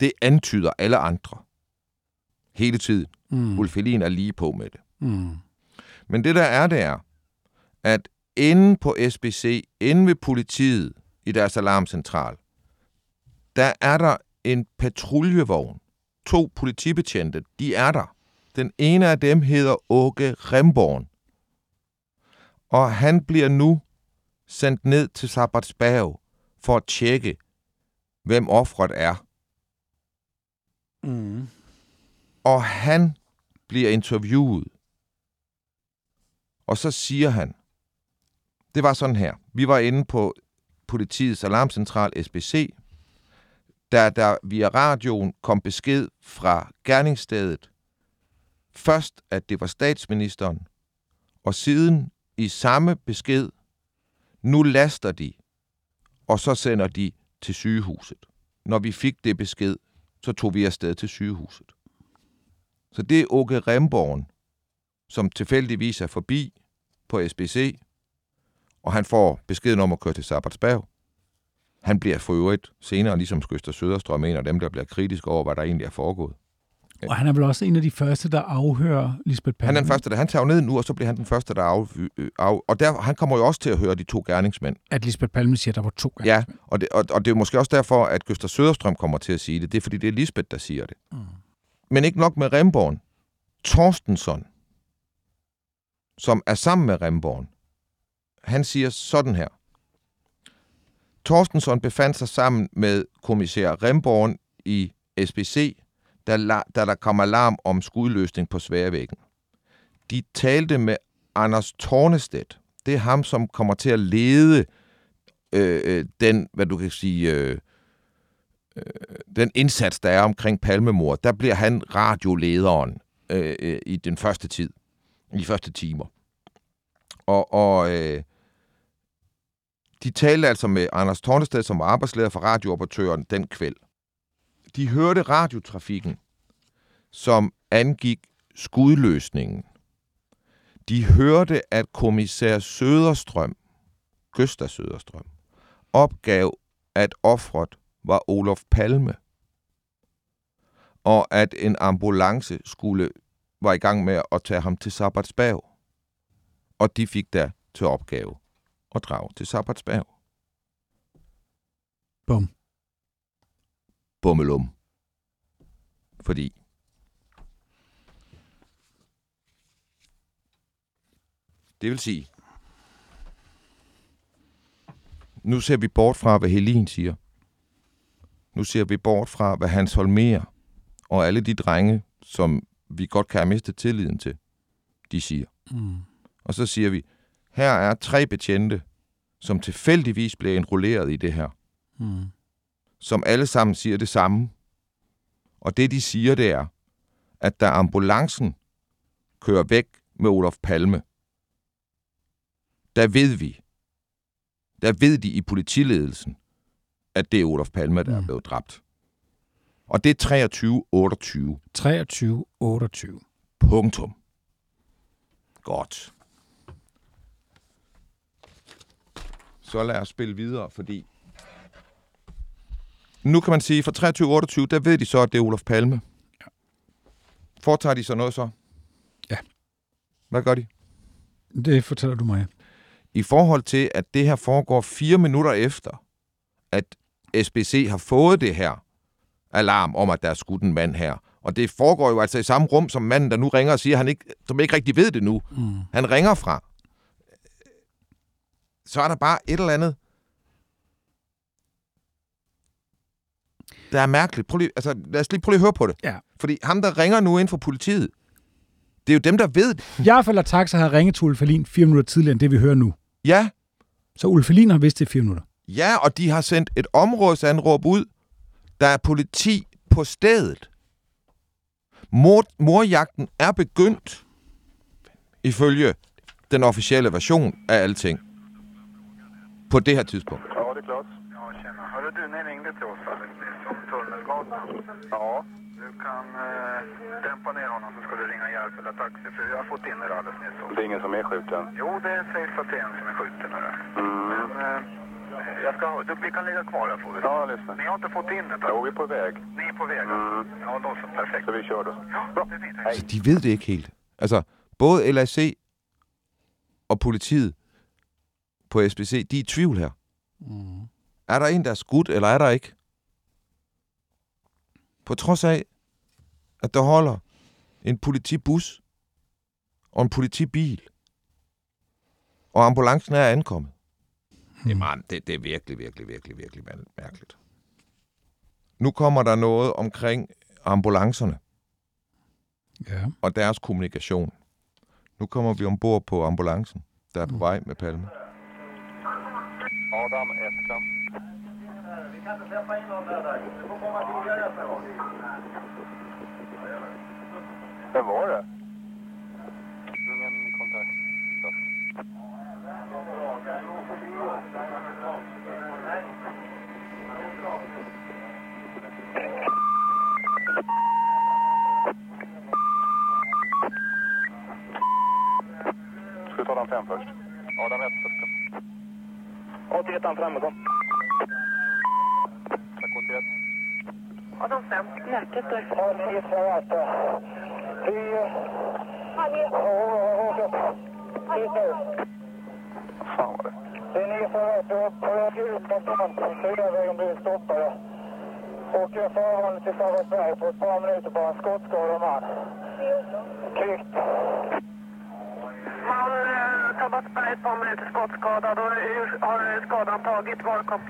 Det antyder alle andre. Hele tiden. Mm. Ulfelin er lige på med det. Mm. Men det der er, det er, at inde på SBC, inde ved politiet i deres alarmcentral, der er der en patruljevogn. To politibetjente, de er der. Den ene af dem hedder Åke Remborn. Og han bliver nu sendt ned til Sabbatsberg for at tjekke, hvem offret er. Mm. Og han bliver interviewet. Og så siger han, det var sådan her. Vi var inde på politiets alarmcentral SBC, da der via radioen kom besked fra gerningsstedet. Først, at det var statsministeren, og siden i samme besked, nu laster de, og så sender de til sygehuset. Når vi fik det besked, så tog vi afsted til sygehuset. Så det er Åke Remborn, som tilfældigvis er forbi på SBC, og han får beskeden om at køre til Sabbatsberg. Han bliver for øvrigt senere, ligesom Skøster Søderstrøm, en af dem, der bliver kritisk over, hvad der egentlig er foregået. Og han er vel også en af de første, der afhører Lisbeth Palme. Han er den første, der han tager ned nu, og så bliver han den første, der af, øh, af og der, han kommer jo også til at høre de to gerningsmænd. At Lisbeth Palme siger, at der var to gange. Ja, og det, og, og det er måske også derfor, at Gøster Søderstrøm kommer til at sige det. Det er, fordi det er Lisbeth, der siger det. Mm. Men ikke nok med Remborn. Torstensson, som er sammen med Remborn, han siger sådan her. Torstensson befandt sig sammen med kommissær Remborn i SBC, da, da der kom alarm om skudløsning på Sværvæggen. De talte med Anders Tornestedt. Det er ham, som kommer til at lede øh, øh den, hvad du kan sige, øh, øh den indsats, der er omkring Palmemor. Der bliver han radiolederen øh, øh, i den første tid, i de første timer. Og, og øh, de talte altså med Anders Tornestedt, som var arbejdsleder for radiooperatøren den kvæld. De hørte radiotrafikken, som angik skudløsningen. De hørte, at kommissær Søderstrøm, Gøsta Søderstrøm, opgav, at offret var Olof Palme, og at en ambulance skulle var i gang med at tage ham til Sabbatsberg. Og de fik da til opgave at drage til Sabbatsberg. Bum bummelum. Fordi det vil sige, nu ser vi bort fra, hvad Helin siger. Nu ser vi bort fra, hvad Hans Holmer og alle de drenge, som vi godt kan have mistet tilliden til, de siger. Mm. Og så siger vi, her er tre betjente, som tilfældigvis bliver enrolleret i det her, Mm. Som alle sammen siger det samme. Og det, de siger, det er, at da ambulancen kører væk med Olof Palme, der ved vi, der ved de i politiledelsen, at det er Olof Palme, der mm. er blevet dræbt. Og det er 23-28. 23, 28. Punktum. Godt. Så lad os spille videre, fordi nu kan man sige, fra 23-28, der ved de så, at det er Olof Palme. Foretager de så noget så? Ja. Hvad gør de? Det fortæller du mig. I forhold til, at det her foregår fire minutter efter, at SBC har fået det her alarm om, at der er skudt en mand her. Og det foregår jo altså i samme rum som manden, der nu ringer og siger, han ikke, som ikke rigtig ved det nu. Mm. Han ringer fra. Så er der bare et eller andet, der er mærkeligt. Prøv lige, altså, lad os lige prøve lige at høre på det. Ja. Fordi ham, der ringer nu ind fra politiet, det er jo dem, der ved det. Jeg eller Taxa har ringet til Ulf Helin fire minutter tidligere end det, vi hører nu. Ja, Så Ulf Helin har vidst det i fire minutter. Ja, og de har sendt et områdesanråb ud. Der er politi på stedet. Mor, morjagten er begyndt, ifølge den officielle version af alting, på det her tidspunkt. Ja, det är klart. Ja, tjena. Hörru du, ni ringde nyss om Tunnelgatan. Ja. Du kan eh, dämpa ner honom så ska du ringa hjälp eller taxi för jag har fått in er alldeles nyss. Det är ingen som är skjuten. Jo, det sägs att det är en som är skjuten. Mm. Men eh, jag ska, du, vi kan ligga kvar här får vi. Ja, jag lyssnar. Ni har inte fått in det? Jo, vi är på väg. Ni är på väg? Mm. Ja, då så. Perfekt. Så vi kör då. Ja, bra. Det är fint. Hej. Så de ved det ikke helt. Altså, både LAC og politiet på SBC, de er i tvivl her. Mm. Er der en, der er skudt, eller er der ikke? På trods af, at der holder en politibus og en politibil, og ambulancen er ankommet. Det er, meget, det, det er virkelig, virkelig, virkelig, virkelig mær- mærkeligt. Nu kommer der noget omkring ambulancerne Ja. og deres kommunikation. Nu kommer vi ombord på ambulancen, der er på vej med Palme. Adam, ettan. Vem var det? Ingen kontakt. Ska vi ta den fem först? Adam 1 först. 81 framme, kom. Tack, 81. Och de fem. Hjärtat då. Ja, ni är alltså. Vi... Fan var det? Eh, det är ni som är på väg ut någonstans på blir stoppade. Jag till Sabbatsberg på ett par minuter på en skottskadad man. Kvickt. Man eh, Sabbatsberg ett par minuter skottskadad och hur har skadan tagit? Var kom?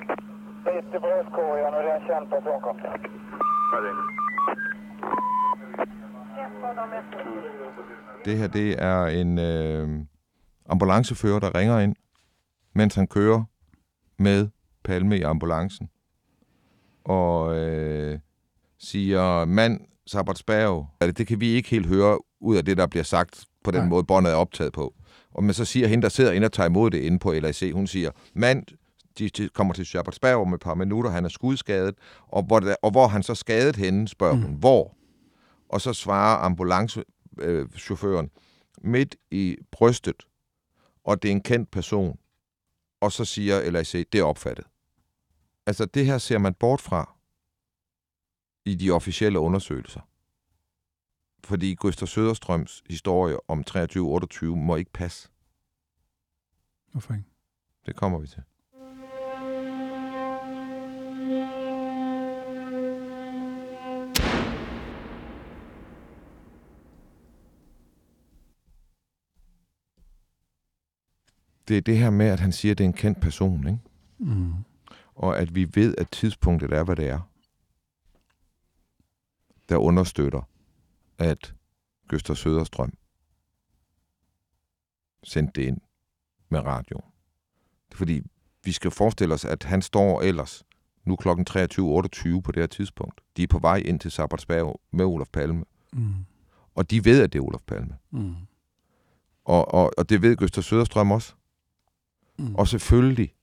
I bröstkorgen och det är en känd person kom. Det her, det er en øh, ambulancefører, der ringer ind, mens han kører med Palme i ambulancen. Og øh, siger, mand, Sabbatsberg, det, det kan vi ikke helt høre ud af det, der bliver sagt på den Nej. måde, båndet er optaget på. Og men så siger hende, der sidder inde og tager imod det inde på LAC, hun siger, mand, de, de kommer til Sabbatsberg om et par minutter, han er skudskadet, og hvor, der, og hvor han så skadet hende, spørger mm. hun, hvor? Og så svarer ambulancechaufføren, midt i brystet, og det er en kendt person. Og så siger LAC, det er opfattet. Altså, det her ser man bort fra i de officielle undersøgelser. Fordi Gustav Søderstrøms historie om 23-28 må ikke passe. Hvorfor ikke? Det kommer vi til. Det er det her med, at han siger, at det er en kendt person, ikke? Mm. og at vi ved, at tidspunktet er, hvad det er, der understøtter, at Gøster Søderstrøm sendte det ind med radio. Det er fordi, vi skal forestille os, at han står ellers nu klokken 23.28 på det her tidspunkt. De er på vej ind til Sabbatsberg med Olof Palme. Mm. Og de ved, at det er Olof Palme. Mm. Og, og, og det ved Gøster Søderstrøm også. Mm. Og selvfølgelig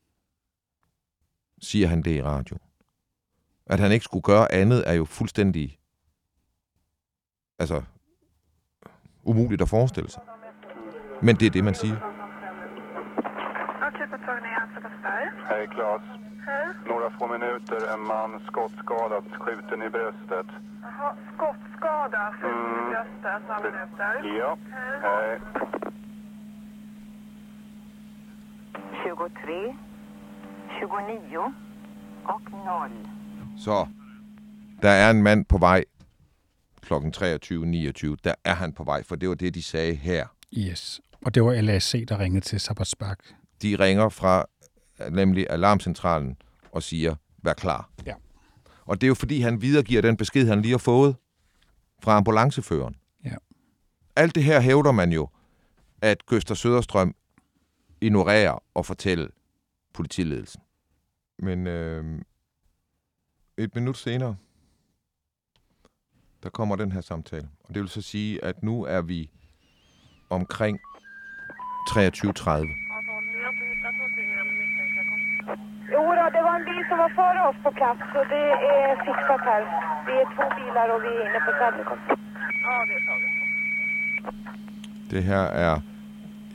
siger han det i radio. At han ikke skulle gøre andet, er jo fuldstændig altså, umuligt at forestille sig. Men det er det, man siger. Hej Claes. Hej. Några få minuter, en man skottskadad, skjuten i bröstet. Jaha, skottskada, skjuten i Mm. bröstet, några minuter. Ja. Hej. 23, 29 och 0. Så der er en mand på vej klokken 23.29. Der er han på vej, for det var det, de sagde her. Yes. Og det var LAC, der ringede til Sabbatsberg. De ringer fra nemlig alarmcentralen og siger, vær klar. Ja. Og det er jo fordi, han videregiver den besked, han lige har fået fra ambulanceføreren. Ja. Alt det her hævder man jo, at Gøster Søderstrøm ignorerer og fortæller politiledelsen. Men øh, et minut senere, der kommer den her samtale. Og det vil så sige, at nu er vi omkring 23.30. Jo då, det var en bil som var före oss på plats så det är fixat här. Vi är två bilar och vi är inne på Sädrekon. Ja, det är taget. Det her er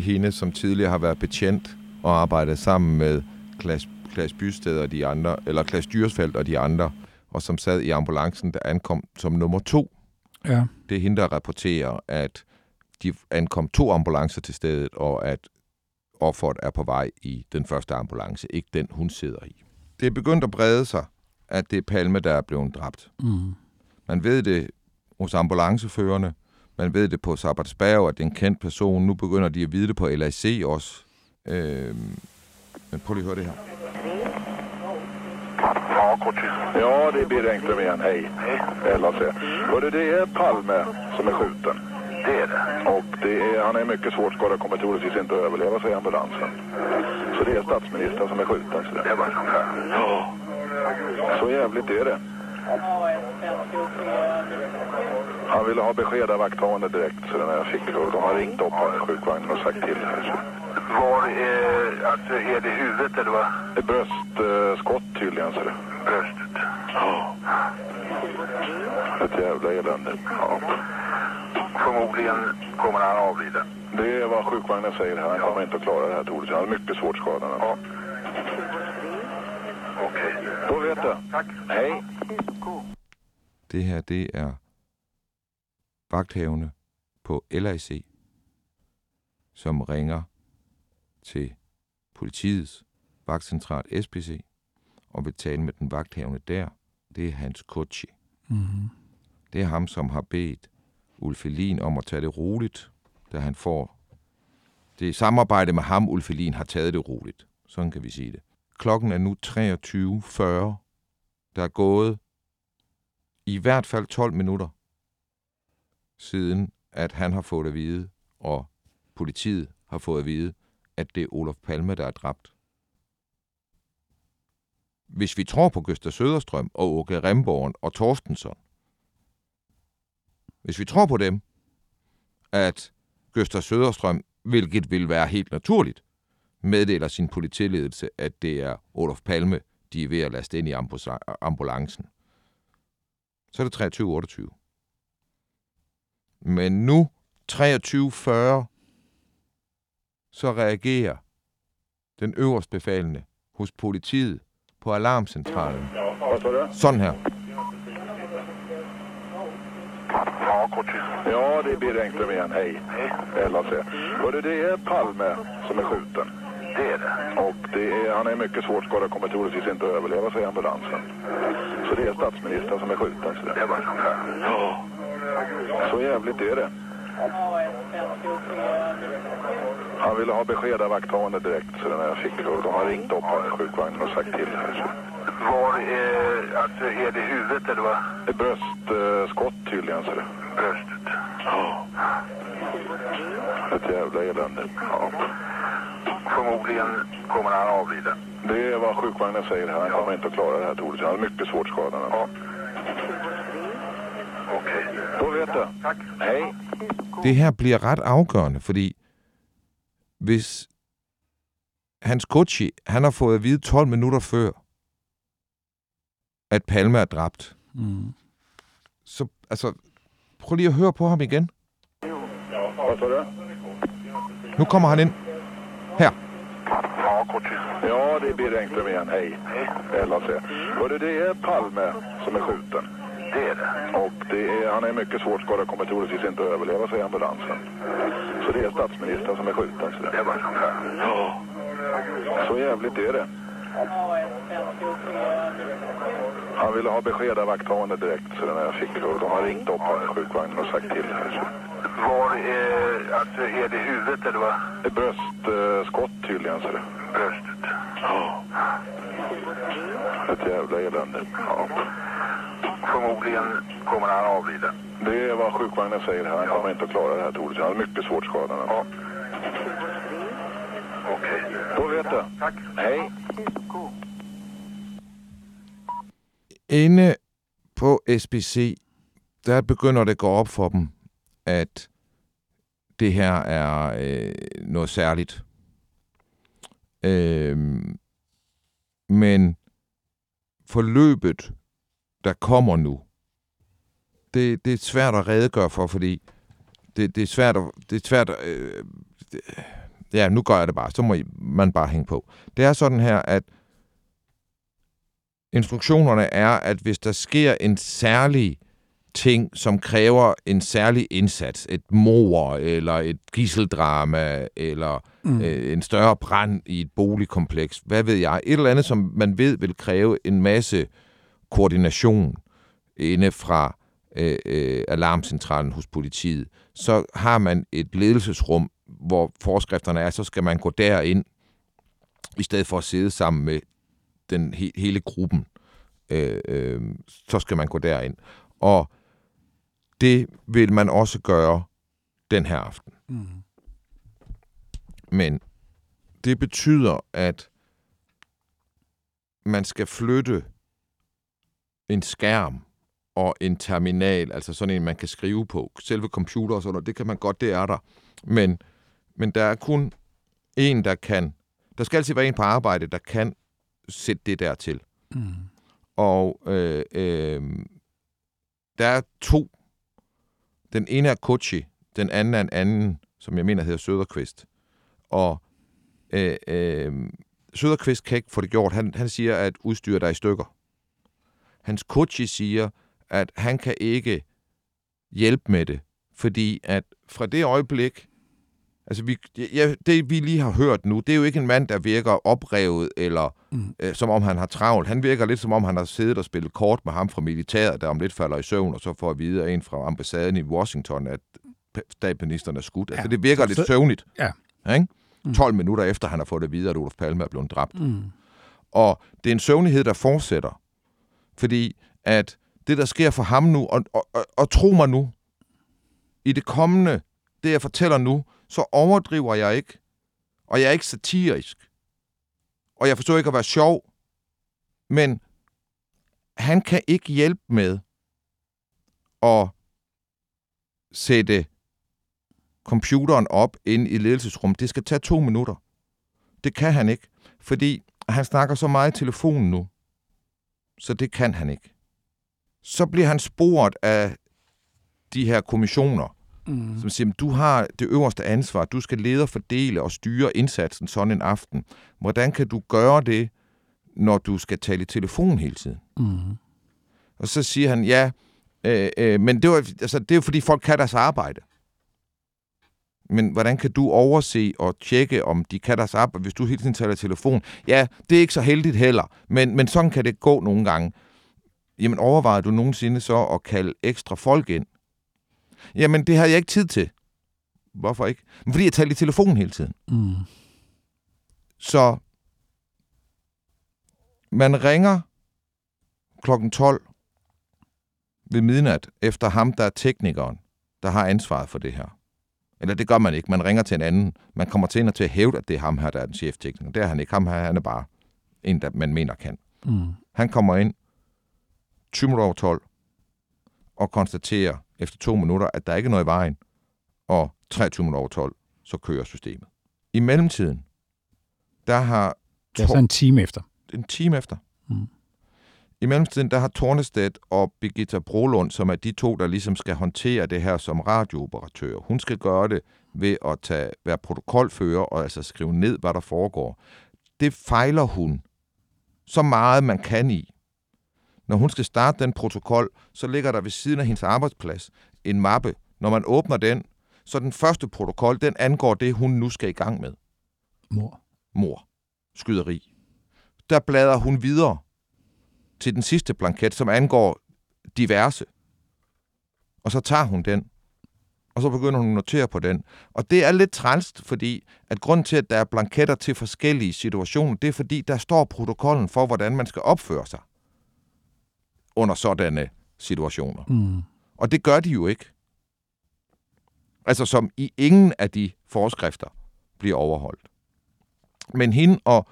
hende, som tidligere har været betjent og arbejdet sammen med Klaas, Klaas Bysted og de andre, eller Klaas Dyrsfeldt og de andre, og som sad i ambulancen, der ankom som nummer to. Ja. Det er hende, der rapporterer, at de ankom to ambulancer til stedet, og at offeret er på vej i den første ambulance, ikke den, hun sidder i. Det er begyndt at brede sig, at det er Palme, der er blevet dræbt. Mm. Man ved det hos ambulanceførerne, man ved det på Sabbatsberg, at det er en kendt person. Nu begynder de at vide det på LAC også. Øhm, men prøv lige at høre det her. Ja, det är Birger Engström igen. Hej. Hej. LAC. Hörru, det är Palme som är skjuten. Det är det. Och det är, han är mycket svårt skadad, kommer troligtvis inte att överleva, säger ambulansen. Så det är statsministern som är skjuten. Så det var så Ja. Så jävligt är det. Han ville ha besked av vakthavande direkt, så den jag fick. Och de har ringt upp honom i sjukvagnen och sagt till. Här, så. Var är, alltså, är det huvudet eller vad? Ett bröstskott tydligen, så det. Bröstet. Ja. Ett jävla elände. Ja. Förmodligen kommer han avlida. Det är vad sjukvagnen säger här. Han kommer inte att klara det här troligtvis. Han är mycket svårt skadad. Ja. Okej. Då vet du. Tack. Hej. Det her, det er vagthavende på LAC, som ringer til politiets vagtcentral SPC og vil tale med den vagthavende der. Det er Hans Kutchi. Mm. Det er ham, som har bedt Ulf Elin om at tage det roligt, da han får det er samarbejde med ham, Ulf Elin har taget det roligt. Sådan kan vi sige det. Klokken er nu 23.40. Der er gået i hvert fald 12 minutter siden, at han har fået at vide, og politiet har fået at vide, at det er Olof Palme, der er dræbt. Hvis vi tror på Gøster Søderstrøm og Åke Remborgen og Torstensson, hvis vi tror på dem, at Gøster Søderstrøm, hvilket vil være helt naturligt, meddeler sin politiledelse, at det er Olof Palme, de er ved at laste ind i ambulancen, så er det 23.28. Men nu, 23.40, så reagerer den øverstbefalende hos politiet på alarmcentralen. Sådan her. Ja, det är Birger Engström igen. Hej. Hej. LAC. Hörru, det är Palme som är skjuten. Det är det. Och det är, han är mycket svårt skadad, kommer troligtvis inte att överleva, säger ambulansen. Så det är statsministern som är skjuten. Så det Det var så här. Ja. Så jävligt är det. Han ville ha besked av vakthavande direkt så den jag fick och de har ringt upp här i sjukvagnen och sagt till här. Så. Var är, alltså är det huvudet eller vad? Ett bröstskott tydligen så det. Bröstet. Ja. Ett jävla elände. Ja. Förmodligen kommer han avlida. Det är vad sjukvagnen säger här. Han kommer inte att klara det här troligtvis. Han är mycket svårt skadad. Ja. Okej. Då vet du. Tack. Hej. Det her bliver ret afgørende, fordi hvis Hans Gucci, han har fået at vide 12 minutter før, at Palme er dræbt, Mm. så altså, prøv lige at høre på ham igen. Vad sa du? Nu kommer han ind. Her. Ja, kort. Ja, det är Birger Engström igen. Hej. LAC. Hörru, det är Palme som är skjuten. Det är det. Och det är, han är mycket svårt skadad, kommer troligtvis inte att överleva, säger ambulansen. Så det är statsministern som är skjuten. Så Det det. var här. Ja. Så jävligt är det. Han ville ha besked av vakthavande direkt så den jag fick och de har ringt upp här i sjukvagnen och sagt till här. Så. Var är, alltså är det huvudet eller vad? Ett bröstskott tydligen så det. Bröstet. Ja. Ett jävla elände. Ja. Förmodligen kommer han avlida. Det är vad sjukvagnen säger här. Han kommer inte att klara det här troligtvis. Han är mycket svårt skadad. Ja. Okej. Då vet du. Tack. Hej. Inde på SBC, der begynder det at gå op for dem, at det her er øh, noget særligt. Øh, men forløbet, der kommer nu, det, det er svært at redegøre for, fordi det, det er svært at... Det er svært, øh, det, ja, nu gør jeg det bare. Så må I, man bare hænge på. Det er sådan her, at instruktionerne er, at hvis der sker en særlig ting, som kræver en særlig indsats, et mor eller et gisseldrama eller mm. øh, en større brand i et boligkompleks, hvad ved jeg, et eller andet, som man ved vil kræve en masse koordination inde fra øh, øh, alarmcentralen hos politiet, så har man et ledelsesrum, hvor forskrifterne er, så skal man gå derind, i stedet for at sidde sammen med den he- hele gruppen, øh, øh, så skal man gå derind. Og det vil man også gøre den her aften. Mm. Men det betyder, at man skal flytte en skærm og en terminal, altså sådan en, man kan skrive på. Selve computer og sådan noget, det kan man godt, det er der. Men, men der er kun en, der kan... Der skal altid være en på arbejde, der kan sætte det der til. Mm. Og øh, øh, der er to. Den ene er Kochi, den anden er en anden, som jeg mener hedder Søderqvist. Og øh, øh, Søderqvist kan ikke få det gjort. Han, han siger, at udstyret er i stykker. Hans Kochi siger, at han kan ikke hjælpe med det, fordi at fra det øjeblik, altså vi, ja, det vi lige har hørt nu, det er jo ikke en mand, der virker oprevet, eller mm. øh, som om han har travlt. Han virker lidt som om, han har siddet og spillet kort med ham fra militæret, der om lidt falder i søvn, og så får at vide af en fra ambassaden i Washington, at statsministeren er skudt. Ja. Altså det virker lidt søvnigt. Ja. Ikke? 12 minutter efter, han har fået det videre, at Olof Palme er blevet dræbt. Mm. Og det er en søvnighed, der fortsætter. Fordi at det, der sker for ham nu, og, og, og, og tro mig nu, i det kommende, det jeg fortæller nu, så overdriver jeg ikke. Og jeg er ikke satirisk. Og jeg forsøger ikke at være sjov. Men han kan ikke hjælpe med at sætte computeren op inde i ledelsesrummet. Det skal tage to minutter. Det kan han ikke, fordi han snakker så meget i telefonen nu. Så det kan han ikke. Så bliver han sporet af de her kommissioner, mm. som siger, du har det øverste ansvar. Du skal lede og fordele og styre indsatsen sådan en aften. Hvordan kan du gøre det, når du skal tale i telefon hele tiden? Mm. Og så siger han, ja, øh, øh, men det, var, altså, det er jo fordi folk kan deres arbejde. Men hvordan kan du overse og tjekke, om de kan deres arbejde, hvis du hele tiden taler i telefon? Ja, det er ikke så heldigt heller, men, men sådan kan det gå nogle gange. Jamen overvejede du nogensinde så at kalde ekstra folk ind? Jamen det har jeg ikke tid til. Hvorfor ikke? Men fordi jeg talte i telefonen hele tiden. Mm. Så man ringer klokken 12 ved midnat efter ham, der er teknikeren, der har ansvaret for det her. Eller det gør man ikke. Man ringer til en anden. Man kommer til en og til at hævde, at det er ham her, der er den cheftekniker. Det er han ikke. Ham her, han er bare en, der man mener kan. Mm. Han kommer ind 20 minutter over 12 og konstaterer efter to minutter, at der ikke er noget i vejen, og 23 minutter over 12, så kører systemet. I mellemtiden, der har Det er så en time efter. en time efter. Mm. I mellemtiden, der har Tornestedt og Birgitta Brolund, som er de to, der ligesom skal håndtere det her som radiooperatør. Hun skal gøre det ved at tage, være protokolfører og altså skrive ned, hvad der foregår. Det fejler hun så meget, man kan i. Når hun skal starte den protokol, så ligger der ved siden af hendes arbejdsplads en mappe. Når man åbner den, så den første protokol, den angår det, hun nu skal i gang med. Mor. Mor. Skyderi. Der bladrer hun videre til den sidste blanket, som angår diverse. Og så tager hun den. Og så begynder hun at notere på den. Og det er lidt trælst, fordi at grund til, at der er blanketter til forskellige situationer, det er fordi, der står protokollen for, hvordan man skal opføre sig under sådanne situationer. Mm. Og det gør de jo ikke. Altså som i ingen af de forskrifter bliver overholdt. Men hende og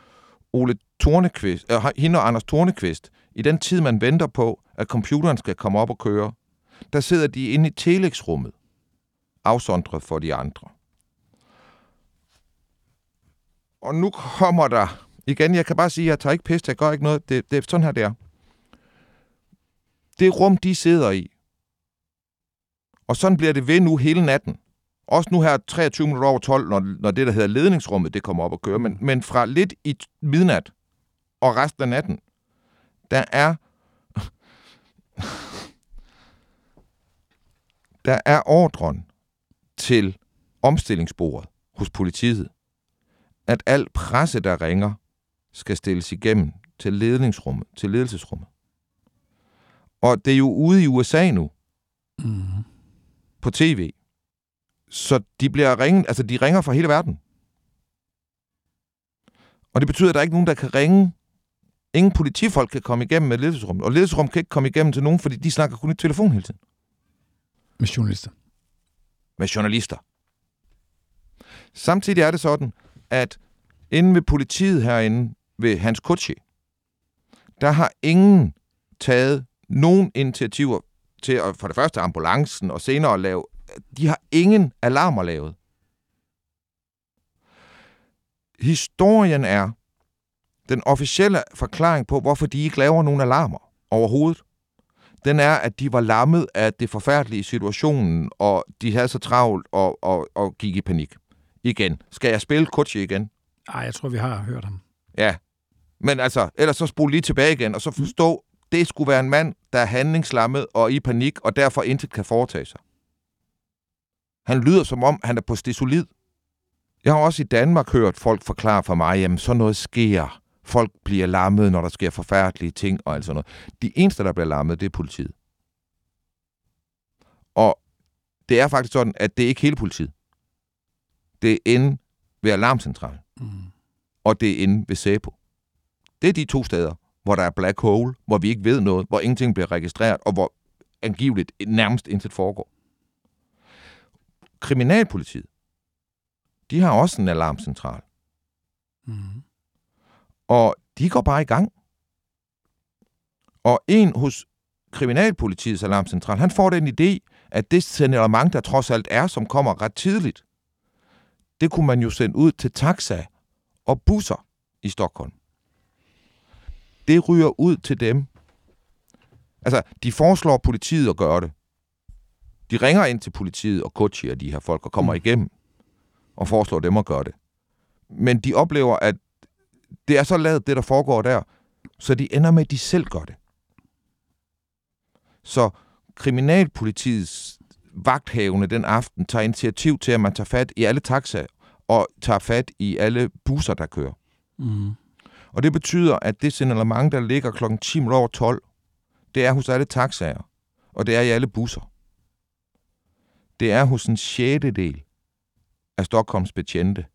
Ole Tornekvist, øh, hende og Anders Tornekvist, i den tid, man venter på, at computeren skal komme op og køre, der sidder de inde i telex-rummet, afsondret for de andre. Og nu kommer der, igen, jeg kan bare sige, at jeg tager ikke pis, jeg gør ikke noget, det, det er sådan her, det er. Det rum, de sidder i, og sådan bliver det ved nu hele natten. Også nu her 23 minutter over 12, når, når det, der hedder ledningsrummet, det kommer op og kører. Men, men fra lidt i midnat og resten af natten, der er... der er ordren til omstillingsbordet hos politiet, at al presse, der ringer, skal stilles igennem til ledningsrummet, til ledelsesrummet. Og det er jo ude i USA nu, Mm. på tv. Så de bliver ringet, altså de ringer fra hele verden. Og det betyder, at der er ikke nogen, der kan ringe. Ingen politifolk kan komme igennem med ledelsesrummet. Og ledelsesrummet kan ikke komme igennem til nogen, fordi de snakker kun i telefon hele tiden. Med journalister. Med journalister. Samtidig er det sådan, at inde ved politiet herinde, ved Hans Kutschi, der har ingen taget nogen initiativer til at, for det første ambulancen, og senere at lave, de har ingen alarmer lavet. Historien er den officielle forklaring på, hvorfor de ikke laver nogen alarmer overhovedet. Den er, at de var lammet af det forfærdelige situationen, og de havde så travlt og, og, og gik i panik. Igen. Skal jeg spille Kutchi igen? Ej, jeg tror, vi har hørt ham. Ja. Men altså, ellers så spole lige tilbage igen, og så forstå, det skulle være en mand, der er handlingslammet og i panik, og derfor intet kan foretage sig. Han lyder som om, han er på stesolid. Jeg har også i Danmark hørt folk forklare for mig, jamen sådan noget sker. Folk bliver lammet, når der sker forfærdelige ting og alt sådan noget. De eneste, der bliver lammet, det er politiet. Og det er faktisk sådan, at det er ikke hele politiet. Det er inde ved alarmcentralen, Mm. og det er inde ved SEPO. Det er de to steder, hvor der er black hole, hvor vi ikke ved noget, hvor ingenting bliver registreret, og hvor angiveligt nærmest intet foregår. Kriminalpolitiet, de har også en alarmcentral, Mm. og de går bare i gang. Og en hos Kriminalpolitiets alarmcentral, han får den idé, at det signalement, der trods alt er, som kommer ret tidligt, det kunne man jo sende ud til taxa og busser i Stockholm. Det ryger ud til dem. Altså, de foreslår politiet at gøre det. De ringer ind til politiet og coacher de her folk og kommer mm. igennem og foreslår dem at gøre det. Men de oplever, at det er så lavet, det der foregår der, så de ender med, at de selv gør det. Så kriminalpolitiets vagthavende den aften tager initiativ til, at man tager fat i alle taxaer og tager fat i alle busser, der kører. Mm. Og det betyder, at det signalement, der ligger kl. 10 over 12, det er hos alle taxaer, og det er i alle busser. Det er hos en sjettedel af Stockholms betjente.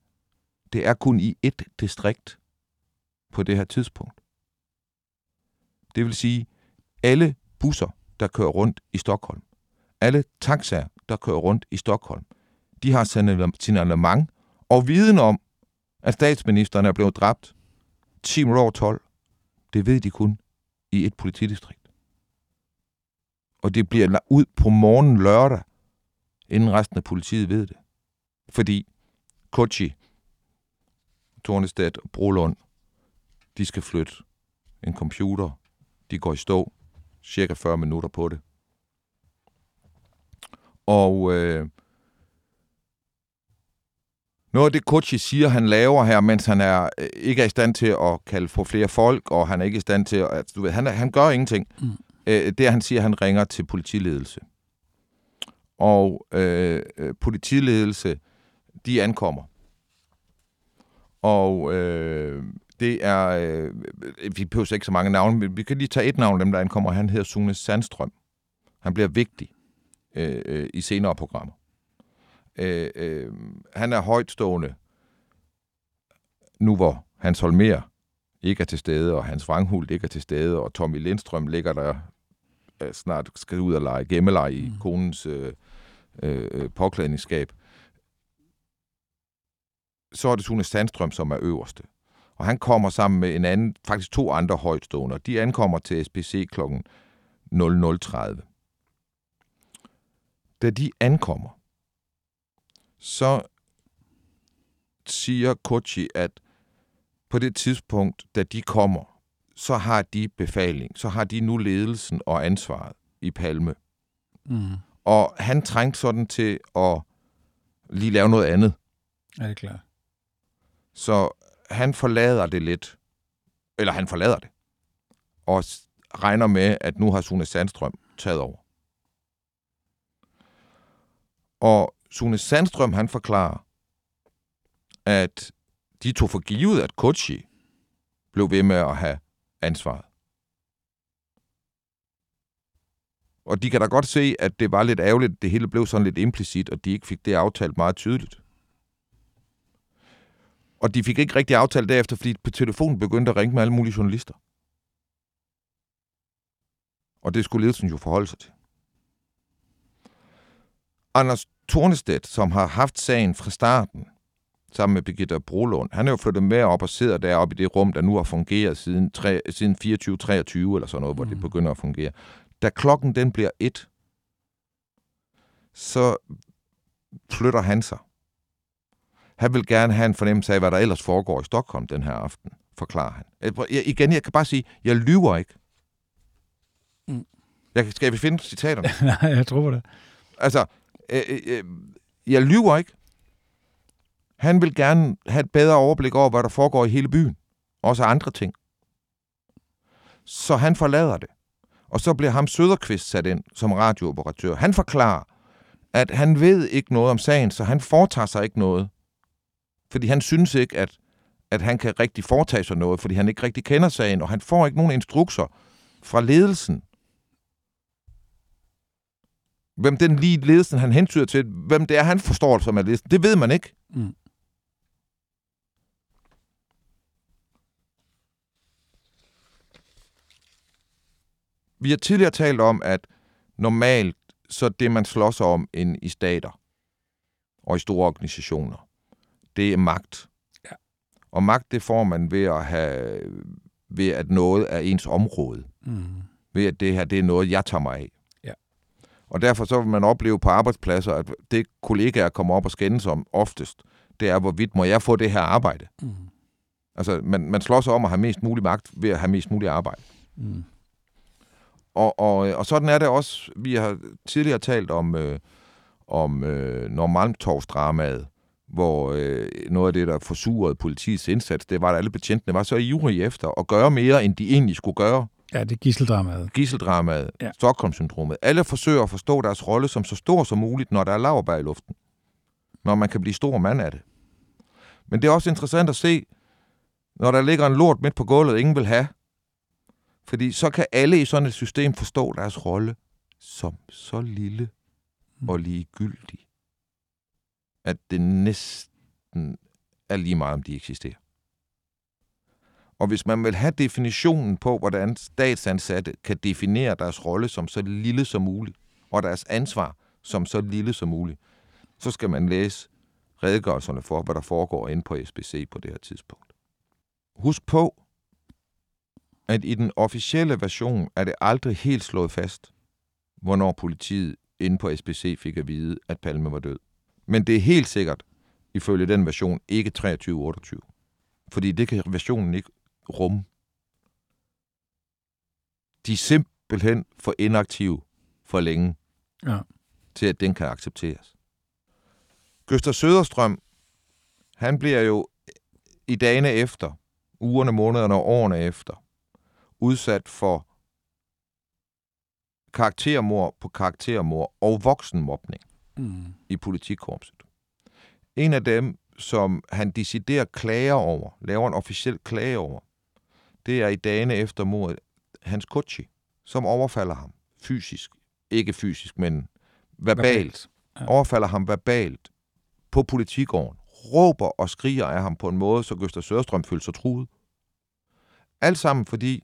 Det er kun i ét distrikt på det her tidspunkt. Det vil sige, alle busser, der kører rundt i Stockholm, alle taxaer, der kører rundt i Stockholm, de har signalement og viden om, at statsministeren er blevet dræbt 10 over 12. Det ved de kun i et politidistrikt. Og det bliver ud på morgen lørdag, inden resten af politiet ved det. Fordi Kochi, Tornestad og Brolund, de skal flytte en computer. De går i stå. Cirka 40 minutter på det. Og øh, noget af det Kochi siger, han laver her, mens han er øh, ikke er i stand til at kalde for flere folk, og han er ikke i stand til at... Du ved, han, han gør ingenting. Mm. Øh, det han siger, han ringer til politiledelse. Og øh, øh, politiledelse, de ankommer. Og øh, det er... Øh, vi behøver ikke så mange navne, men vi kan lige tage et navn, dem der ankommer. Han hedder Sune Sandstrøm. Han bliver vigtig øh, øh, i senere programmer. Øh, øh, han er højtstående, nu hvor Hans Holmer ikke er til stede, og Hans Wranghult ikke er til stede, og Tommy Lindstrøm ligger der øh, snart skal ud og lege gemmeleje i mm. konens øh, øh, påklædningsskab, så er det Sune Sandstrøm, som er øverste. Og han kommer sammen med en anden, faktisk to andre højtstående, de ankommer til SPC kl. 00.30. Da de ankommer, så siger Kochi, at på det tidspunkt, da de kommer, så har de befaling, så har de nu ledelsen og ansvaret i Palme. Mm. Og han trængte sådan til at lige lave noget andet. Er det klart? Så han forlader det lidt. Eller han forlader det. Og regner med, at nu har Sune Sandstrøm taget over. Og Sune Sandstrøm, han forklarer, at de tog for givet, at Kochi blev ved med at have ansvaret. Og de kan da godt se, at det var lidt ærgerligt, det hele blev sådan lidt implicit, og de ikke fik det aftalt meget tydeligt. Og de fik ikke rigtig aftalt derefter, fordi på telefonen begyndte at ringe med alle mulige journalister. Og det skulle ledelsen jo forholde sig til. Anders Tornestedt, som har haft sagen fra starten, sammen med Birgitta Brolund, han er jo flyttet med op og sidder deroppe i det rum, der nu har fungeret siden, 3, siden 24-23 eller sådan noget, mm. hvor det mm. begynder at fungere. Da klokken den bliver et, så flytter han sig. Han vil gerne have en fornemmelse af, hvad der ellers foregår i Stockholm den her aften, forklarer han. Jeg, igen, jeg kan bare sige, jeg lyver ikke. Mm. Jeg, skal vi finde citaterne? Nej, jeg tror det. Altså, Øh, øh, øh, jeg lyver ikke. Han vil gerne have et bedre overblik over, hvad der foregår i hele byen. Også andre ting. Så han forlader det. Og så bliver ham Søderqvist sat ind som radiooperatør. Han forklarer, at han ved ikke noget om sagen, så han foretager sig ikke noget. Fordi han synes ikke, at, at han kan rigtig foretage sig noget, fordi han ikke rigtig kender sagen, og han får ikke nogen instrukser fra ledelsen hvem den lige ledelsen, han hentyder til, hvem det er, han forstår som er ledelsen, det ved man ikke. Mm. Vi har tidligere talt om, at normalt så det, man slås om ind i stater og i store organisationer, det er magt. Ja. Og magt, det får man ved at have ved at noget er ens område. Mm. Ved at det her, det er noget, jeg tager mig af. Og derfor så vil man opleve på arbejdspladser, at det kollegaer kommer op og skændes om oftest, det er, hvorvidt må jeg få det her arbejde. Mm. Altså, man, man slår sig om at have mest mulig magt ved at have mest mulig arbejde. Mm. Og, og, og sådan er det også, vi har tidligere talt om, øh, om øh, Normalmtorvsdramaet, hvor øh, noget af det, der forsurede politiets indsats, det var, at alle betjentene var så ivrige efter at gøre mere, end de egentlig skulle gøre. Ja, det er gisseldramaet. Gisseldramaet, ja. Stockholm-syndromet. Alle forsøger at forstå deres rolle som så stor som muligt, når der er laverbær i luften. Når man kan blive stor mand af det. Men det er også interessant at se, når der ligger en lort midt på gulvet, ingen vil have. Fordi så kan alle i sådan et system forstå deres rolle som så lille og ligegyldig. at det næsten er lige meget, om de eksisterer. Og hvis man vil have definitionen på, hvordan statsansatte kan definere deres rolle som så lille som muligt, og deres ansvar som så lille som muligt, så skal man læse redegørelserne for, hvad der foregår inde på SBC på det her tidspunkt. Husk på, at i den officielle version er det aldrig helt slået fast, hvornår politiet inde på SBC fik at vide, at Palme var død. Men det er helt sikkert, ifølge den version, ikke 23-28. Fordi det kan versionen ikke rumme. De er simpelthen for inaktive for længe, Ja. til at den kan accepteres. Gøster Søderstrøm, han bliver jo i dagene efter, ugerne, månederne og årene efter, udsat for karaktermor på karaktermor og voksenmobning Mm. i politikorpset. En af dem, som han deciderer klager over, laver en officiel klage over, det er i dagene efter mordet Hans Kutchi, som overfalder ham fysisk. Ikke fysisk, men verbalt. verbalt. Ja. Overfalder ham verbalt på politigården. Råber og skriger af ham på en måde, så Gøster Søderstrøm føler sig truet. Alt sammen fordi,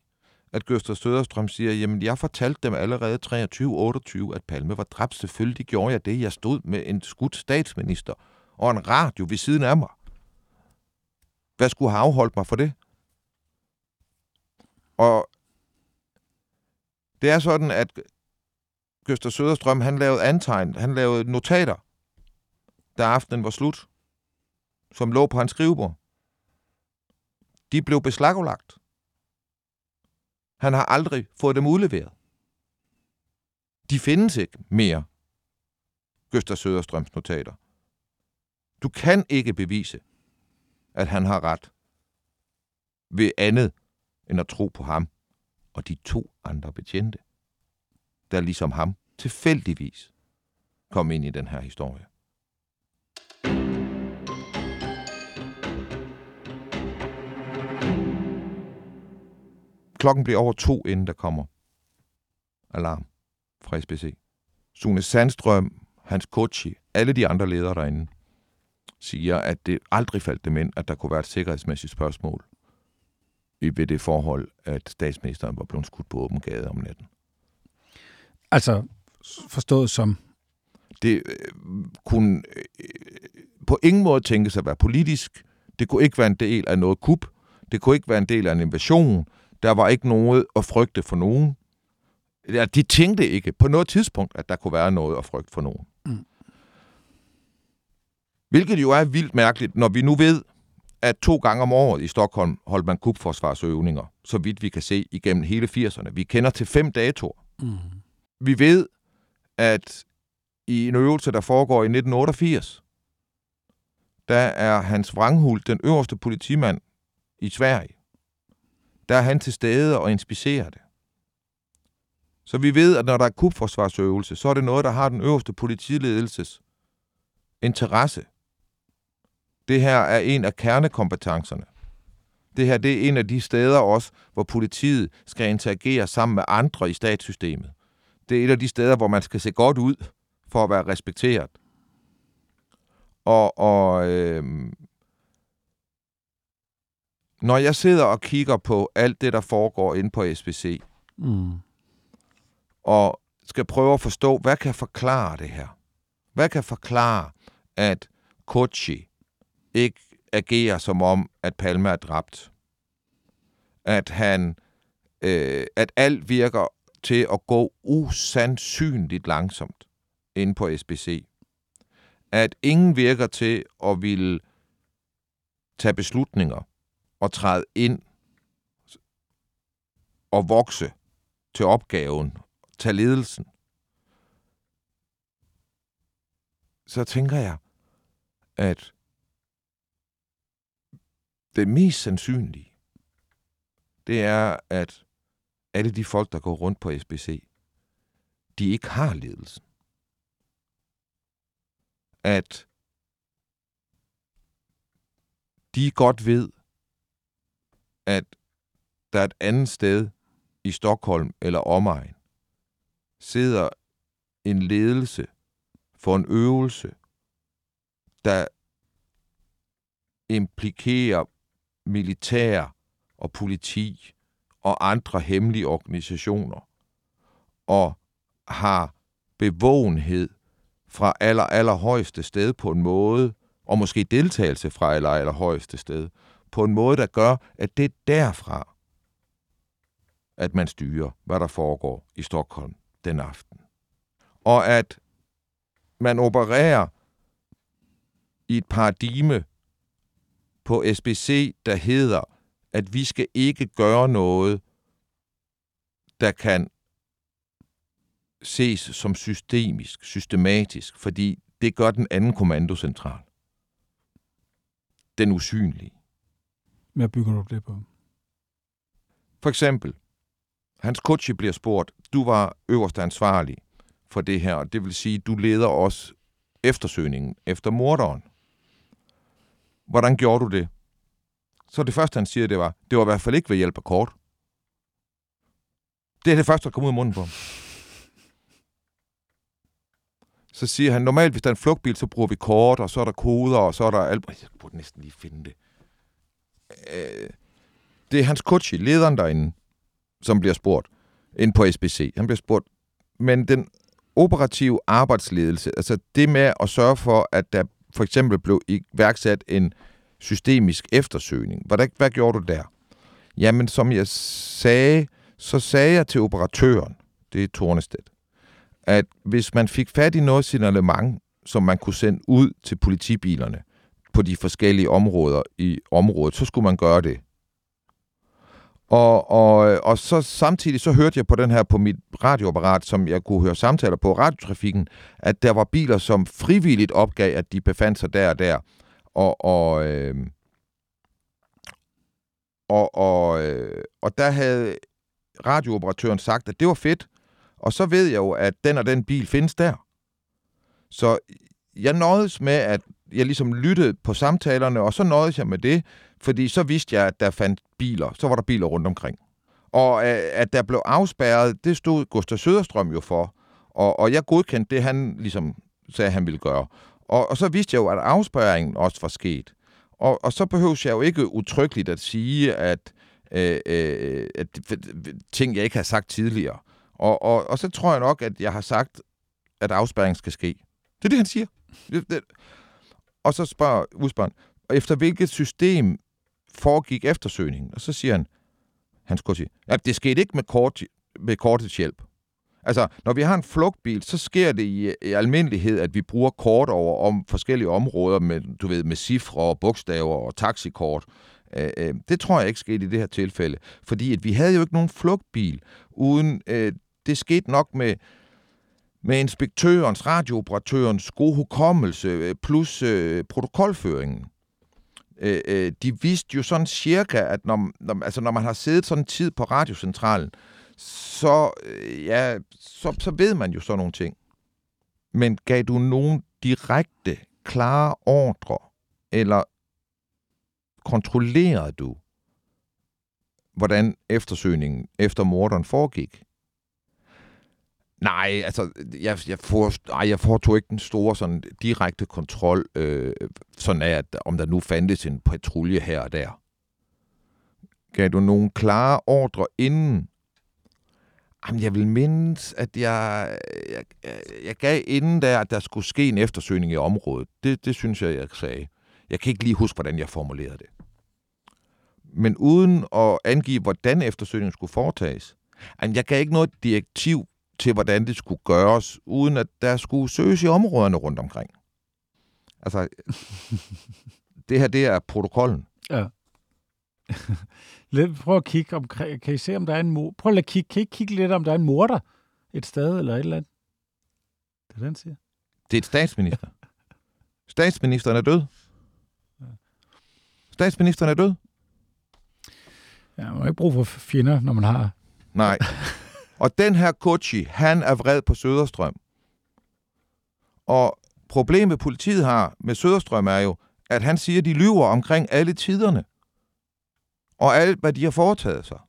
at Gøster Søderstrøm siger, jamen jeg fortalte dem allerede 23-28, at Palme var dræbt. Selvfølgelig gjorde jeg det. Jeg stod med en skudt statsminister og en radio ved siden af mig. Hvad skulle have afholdt mig for det? Og det er sådan, at Gøster Søderstrøm, han lavede antegn, han lavede notater, da aftenen var slut, som lå på hans skrivebord. De blev beslaglagt. Han har aldrig fået dem udleveret. De findes ikke mere, Gøster Søderstrøms notater. Du kan ikke bevise, at han har ret ved andet end at tro på ham og de to andre betjente, der ligesom ham tilfældigvis kom ind i den her historie. Klokken bliver over to, inden der kommer alarm fra SBC. Sune Sandstrøm, Hans Kochi, alle de andre ledere derinde, siger, at det aldrig faldt dem ind, at der kunne være et sikkerhedsmæssigt spørgsmål ved det forhold, at statsministeren var blevet skudt på åben gade om natten. Altså, forstået som... Det øh, kunne øh, på ingen måde tænkes at være politisk. Det kunne ikke være en del af noget kup. Det kunne ikke være en del af en invasion. Der var ikke noget at frygte for nogen. Ja, de tænkte ikke på noget tidspunkt, at der kunne være noget at frygte for nogen. Mm. Hvilket jo er vildt mærkeligt, når vi nu ved, at to gange om året i Stockholm holdt man kubforsvarsøvninger, så vidt vi kan se igennem hele 80'erne. Vi kender til fem datoer. Mm. Vi ved, at i en øvelse, der foregår i 1988, der er Hans Wranghult den øverste politimand i Sverige. Der er han til stede og inspicerer det. Så vi ved, at når der er kubforsvarsøvelse, så er det noget, der har den øverste politiledelses interesse. Det her er en af kernekompetencerne. Det her det er en af de steder også, hvor politiet skal interagere sammen med andre i statssystemet. Det er et af de steder, hvor man skal se godt ud for at være respekteret. Og, og øh, når jeg sidder og kigger på alt det, der foregår inde på SBC, Mm. og skal prøve at forstå, hvad kan forklare det her? Hvad kan forklare, at Kochi ikke agerer som om, at Palme er dræbt? At han, øh, at alt virker til at gå usandsynligt langsomt inde på SBC. At ingen virker til at ville tage beslutninger og træde ind og vokse til opgaven, tage ledelsen. Så tænker jeg, at det mest sandsynlige, det er, at alle de folk, der går rundt på SBC, de ikke har ledelsen. At de godt ved, at der er et andet sted i Stockholm eller omegn, sidder en ledelse for en øvelse, der implikerer militær og politi og andre hemmelige organisationer, og har bevågenhed fra aller, aller højeste sted på en måde, og måske deltagelse fra aller, aller højeste sted, på en måde, der gør, at det er derfra, at man styrer, hvad der foregår i Stockholm den aften. Og at man opererer i et paradigme på SBC, der hedder, at vi skal ikke gøre noget, der kan ses som systemisk, systematisk, fordi det gør den anden kommandocentral. Den usynlige. Hvad bygger du det på? For eksempel, Hans Kutschi bliver spurgt, du var øverste ansvarlig for det her, og det vil sige, du leder også eftersøgningen efter morderen. Hvordan gjorde du det? Så det første, han siger, det var, det var i hvert fald ikke ved hjælp af kort. Det er det første, der kom ud af munden på ham. Så siger han, normalt hvis der er en flugtbil, så bruger vi kort, og så er der koder, og så er der alt. Jeg burde næsten lige finde det. Øh, det er Hans coach, lederen derinde, som bliver spurgt ind på SBC. Han bliver spurgt, men den operative arbejdsledelse, altså det med at sørge for, at der for eksempel blev iværksat en systemisk eftersøgning. Hvad, hvad gjorde du der? Jamen, som jeg sagde, så sagde jeg til operatøren, det er Tornestedt, at hvis man fik fat i noget signalement, som man kunne sende ud til politibilerne på de forskellige områder i området, så skulle man gøre det. Og, og, og så samtidig så hørte jeg på den her på mit radioapparat, som jeg kunne høre samtaler på radiotrafikken, at der var biler, som frivilligt opgav, at de befandt sig der og der. Og, og, øh, og, og, øh, og der havde radiooperatøren sagt, at det var fedt, og så ved jeg jo, at den og den bil findes der. Så jeg nøjedes med, at jeg ligesom lyttede på samtalerne, og så nøjedes jeg med det, fordi så vidste jeg, at der fandt biler. Så var der biler rundt omkring. Og øh, at der blev afspærret, det stod Gustav Søderstrøm jo for. Og, og jeg godkendte det, han ligesom sagde, han ville gøre. Og, og så vidste jeg jo, at afspærringen også var sket. Og, og så behøves jeg jo ikke utryggeligt at sige, at, øh, øh, at ting, jeg ikke har sagt tidligere. Og, og, og så tror jeg nok, at jeg har sagt, at afspærringen skal ske. Det er det, han siger. Og så spørger udspørgen, efter hvilket system foregik eftersøgningen? Og så siger han, han skulle sige, at det skete ikke med, kort, med kortets hjælp. Altså, når vi har en flugtbil, så sker det i, i almindelighed, at vi bruger kort over om forskellige områder med, du ved, med cifre og bogstaver og taxikort. Øh, øh, det tror jeg ikke skete i det her tilfælde, fordi at vi havde jo ikke nogen flugtbil uden... Øh, det skete nok med, med inspektørens, radiooperatørens gode hukommelse øh, plus øh, protokolføringen. Øh, øh, de vidste jo sådan cirka, at når, når, altså når man har siddet sådan en tid på radiocentralen, så, øh, ja, så, så ved man jo sådan nogle ting. Men gav du nogen direkte, klare ordre, eller kontrollerede du, hvordan eftersøgningen efter morderen foregik? Nej, altså, jeg, jeg, for, ej, jeg foretog ikke den store sådan, direkte kontrol, øh, sådan af, at om der nu fandtes en patrulje her og der. Gav du nogle klare ordre inden? Jamen, jeg vil mindes, at jeg, jeg, jeg gav inden der, at der skulle ske en eftersøgning i området. Det, det synes jeg, jeg sagde. Jeg kan ikke lige huske, hvordan jeg formulerede det. Men uden at angive, hvordan eftersøgningen skulle foretages. Jamen, jeg gav ikke noget direktiv til, hvordan det skulle gøres, uden at der skulle søges i områderne rundt omkring. Altså, det her, det er protokollen. Ja. Prøv at kigge om, kan I se, om der er en mor? Prøv at kigge, kan I kigge lidt, om der er en morder et sted eller et eller andet? Det er den siger. Det er et statsminister. Statsministeren er død. Statsministeren er død. Ja, man har ikke brug for fjender, når man har... Nej. Og den her Kochi, han er vred på Søderstrøm. Og problemet politiet har med Søderstrøm er jo, at han siger, at de lyver omkring alle tiderne. Og alt, hvad de har foretaget sig.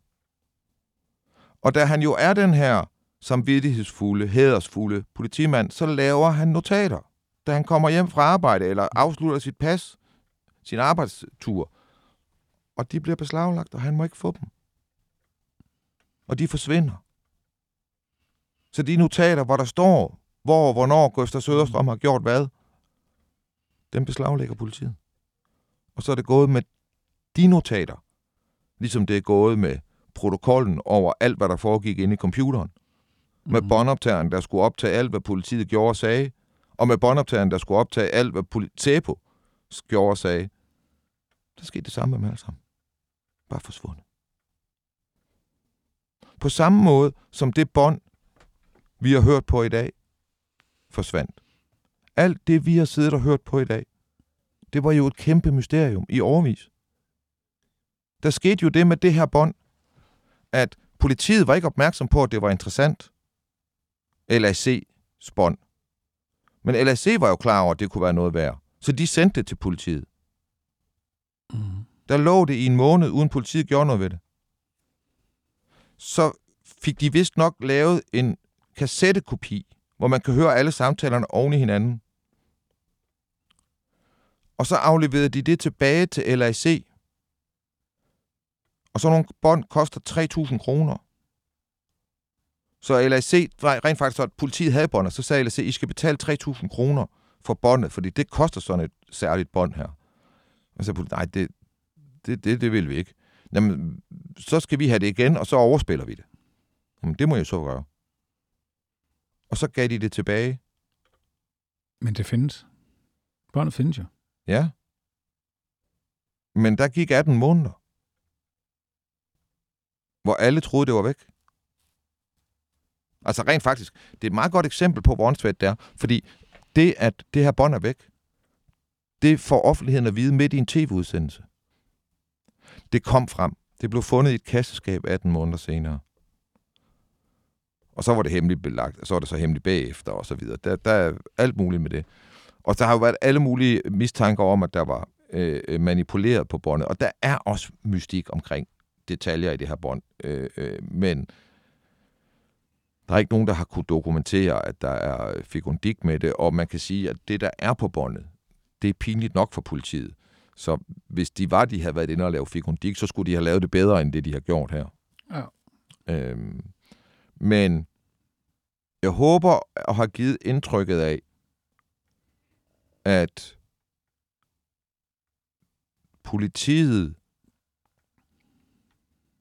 Og da han jo er den her samvittighedsfulde, hædersfulde politimand, så laver han notater. da han kommer hjem fra arbejde, eller afslutter sit pas, sin arbejdstur. Og de bliver beslaglagt, og han må ikke få dem. Og de forsvinder. Så de notater, hvor der står, hvor og hvornår Gustav Søderstrøm har gjort hvad, dem beslaglægger politiet. Og så er det gået med de notater, ligesom det er gået med protokollen over alt, hvad der foregik inde i computeren. Med Mhm. båndoptageren, der skulle optage alt, hvad politiet gjorde og sagde. Og med båndoptageren, der skulle optage alt, hvad Tepo gjorde og sagde. Der skete det samme med alle sammen. Bare forsvundet. På samme måde som det bånd, vi har hørt på i dag, forsvandt. Alt det, vi har siddet og hørt på i dag, det var jo et kæmpe mysterium i overvis. Der skete jo det med det her bånd, at politiet var ikke opmærksom på, at det var interessant. LAC's bånd. Men LAC var jo klar over, at det kunne være noget værd. Så de sendte det til politiet. Mm. Der lå det i en måned, uden politiet gjorde noget ved det. Så fik de vist nok lavet en kassettekopi, hvor man kan høre alle samtalerne oven i hinanden. Og så afleverede de det tilbage til LAC. Og så nogle bånd koster 3.000 kroner. Så LAC, nej, rent faktisk, så at politiet havde båndet, så sagde LAC, I skal betale 3.000 kroner for båndet, fordi det koster sådan et særligt bånd her. Og så sagde nej, det, det, det, det vil vi ikke. Jamen, så skal vi have det igen, og så overspiller vi det. Jamen, det må jeg så gøre. Og så gav de det tilbage. Men det findes. Båndet findes jo. Ja. Men der gik 18 måneder. Hvor alle troede, det var væk. Altså rent faktisk, det er et meget godt eksempel på, hvor åndssvagt det er. Fordi det, at det her bånd er væk, det får offentligheden at vide midt i en tv-udsendelse. Det kom frem. Det blev fundet i et kasseskab 18 måneder senere. Og så var det hemmeligt belagt, og så var det så hemmeligt bagefter, og så videre. Der, der er alt muligt med det. Og der har jo været alle mulige mistanker om, at der var øh, manipuleret på båndet. Og der er også mystik omkring detaljer i det her bånd. Øh, øh, men der er ikke nogen, der har kunne dokumentere, at der er fikundik med det. Og man kan sige, at det, der er på båndet, det er pinligt nok for politiet. Så hvis de var, de havde været inde og lave fikundik, så skulle de have lavet det bedre, end det, de har gjort her. Ja. Øhm, men jeg håber at har givet indtrykket af, at politiet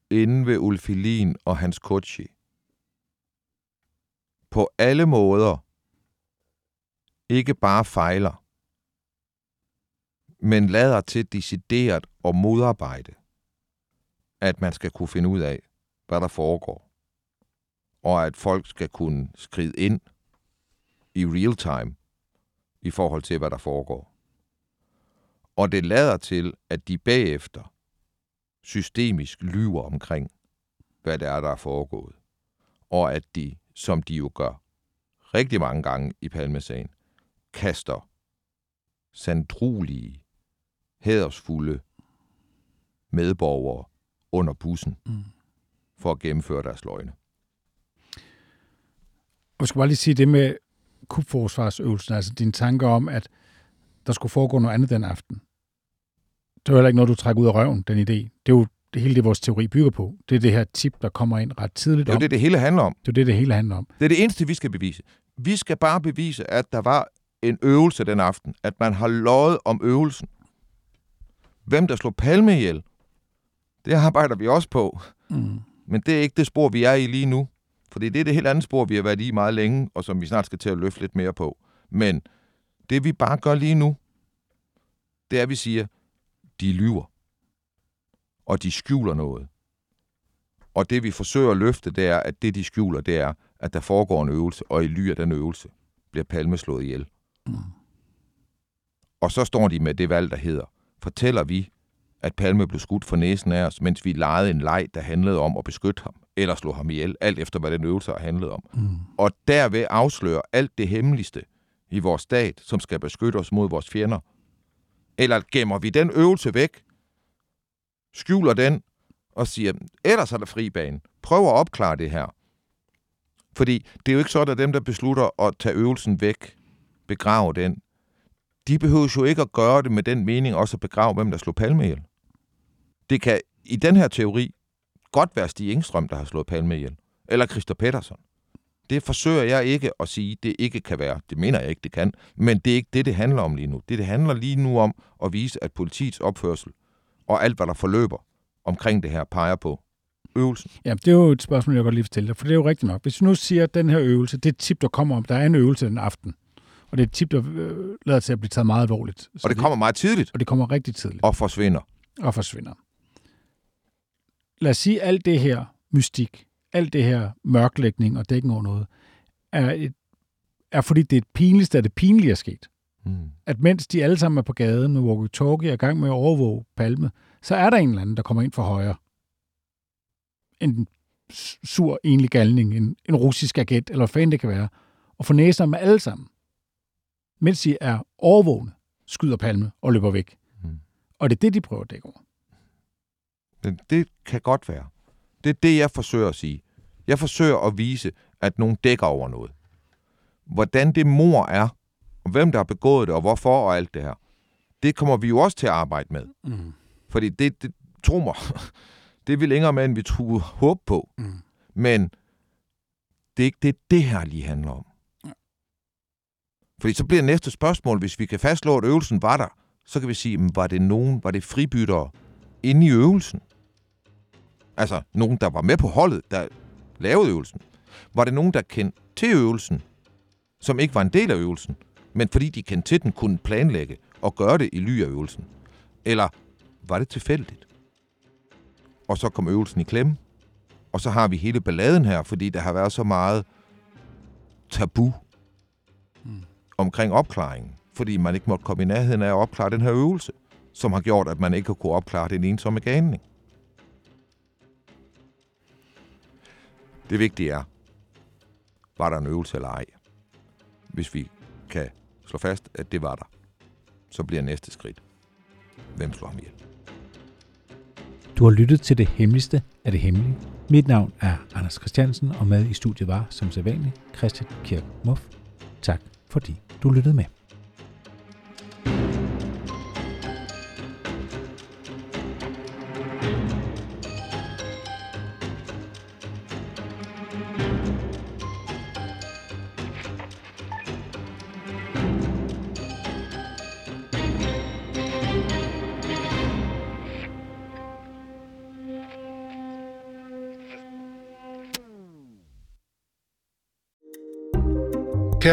inde ved Ulfilin og hans Kochi på alle måder ikke bare fejler, men lader til decideret at modarbejde, at man skal kunne finde ud af, hvad der foregår, og at folk skal kunne skride ind i real time i forhold til, hvad der foregår. Og det lader til, at de bagefter systemisk lyver omkring, hvad det er, der er foregået. Og at de, som de jo gør rigtig mange gange i Palmesagen, kaster sandrulige, hædersfulde medborgere under bussen Mm. for at gennemføre deres løgne. Og jeg skal bare lige sige det med kubforsvarsøvelsen, altså dine tanker om, at der skulle foregå noget andet den aften. Det var heller ikke noget, du trækker ud af røven, den idé. Det er jo det hele det, vores teori bygger på. Det er det her tip, der kommer ind ret tidligt Det er om. det, det hele handler om. det er det, det hele handler om. Det er det eneste, vi skal bevise. Vi skal bare bevise, at der var en øvelse den aften. At man har løjet om øvelsen. Hvem der slog Palme ihjel, det arbejder vi også på. Mm. Men det er ikke det spor, vi er i lige nu. Fordi det er det helt andet spor, vi har været i meget længe, og som vi snart skal til at løfte lidt mere på. Men det vi bare gør lige nu, det er, at vi siger, de lyver. Og de skjuler noget. Og det vi forsøger at løfte, det er, at det de skjuler, det er, at der foregår en øvelse, og i ly af den øvelse bliver Palme slået ihjel. Mm. Og så står de med det valg, der hedder, fortæller vi, at Palme blev skudt for næsen af os, mens vi legede en leg, der handlede om at beskytte ham, eller slå ham ihjel, alt efter hvad den øvelse har handlet om. Mm. Og derved afsløre alt det hemmeligste i vores stat, som skal beskytte os mod vores fjender. Eller gemmer vi den øvelse væk, skjuler den, og siger, ellers er der fri bane. Prøv at opklare det her. Fordi det er jo ikke sådan, at dem, der beslutter at tage øvelsen væk, begrave den, de behøver jo ikke at gøre det med den mening også at begrave, hvem der slog Palme ihjel. Det kan i den her teori godt være Stig Engstrøm, der har slået Palme ihjel. Eller Christer Pettersson. Det forsøger jeg ikke at sige, det ikke kan være. Det mener jeg ikke, det kan. Men det er ikke det, det handler om lige nu. Det, det handler lige nu om at vise, at politiets opførsel og alt, hvad der forløber omkring det her, peger på øvelsen. Ja, det er jo et spørgsmål, jeg godt lige vil stille dig, for det er jo rigtigt nok. Hvis du nu siger, at den her øvelse, det er et tip, der kommer om, der er en øvelse den aften, og det er et tip, der øh, lader til at blive taget meget alvorligt. Så Og det kommer meget tidligt og det kommer rigtig tidligt og forsvinder. og forsvinder. Lad os sige, alt det her mystik, alt det her mørklægning og dækken over noget, er, et, er fordi det er et pinligste af det pinlige er sket. Mm. At mens de alle sammen er på gaden med walkie-talkie og i gang med at overvåge Palme, så er der en eller anden, der kommer ind fra højre. En sur, enlig galning, en, en russisk agent, eller hvad fanden det kan være, og får næser med alle sammen. Mens de er overvågne, skyder Palme og løber væk. Mm. Og det er det, de prøver at dække over. Det, det kan godt være. Det er det, jeg forsøger at sige. Jeg forsøger at vise, at nogen dækker over noget. Hvordan det mor er, og hvem der har begået det, og hvorfor og alt det her, det kommer vi jo også til at arbejde med. Mm. Fordi det, det tro mig, det er vi længere med, end vi troede håb på. Mm. Men det er ikke det, det her lige handler om. Fordi så bliver næste spørgsmål, hvis vi kan fastslå, at øvelsen var der, så kan vi sige, men var det nogen, var det fribyttere inde i øvelsen? Altså nogen, der var med på holdet, der lavede øvelsen. Var det nogen, der kendte til øvelsen, som ikke var en del af øvelsen, men fordi de kendte til den, kunne planlægge og gøre det i ly af øvelsen? Eller var det tilfældigt? Og så kom øvelsen i klemme, og så har vi hele balladen her, fordi der har været så meget tabu Mm. omkring opklaringen, fordi man ikke måtte komme i nærheden af at opklare den her øvelse, som har gjort, at man ikke har kunne opklare den ensomme ganing. Det vigtige er, var der en øvelse eller ej? Hvis vi kan slå fast, at det var der, så bliver næste skridt. Hvem slår ham ihjel? Du har lyttet til det hemmeligste af det hemmelige. Mit navn er Anders Christiansen, og med i studiet var, som sædvanligt, Christian Kirk Muff. Tak fordi du lyttede med.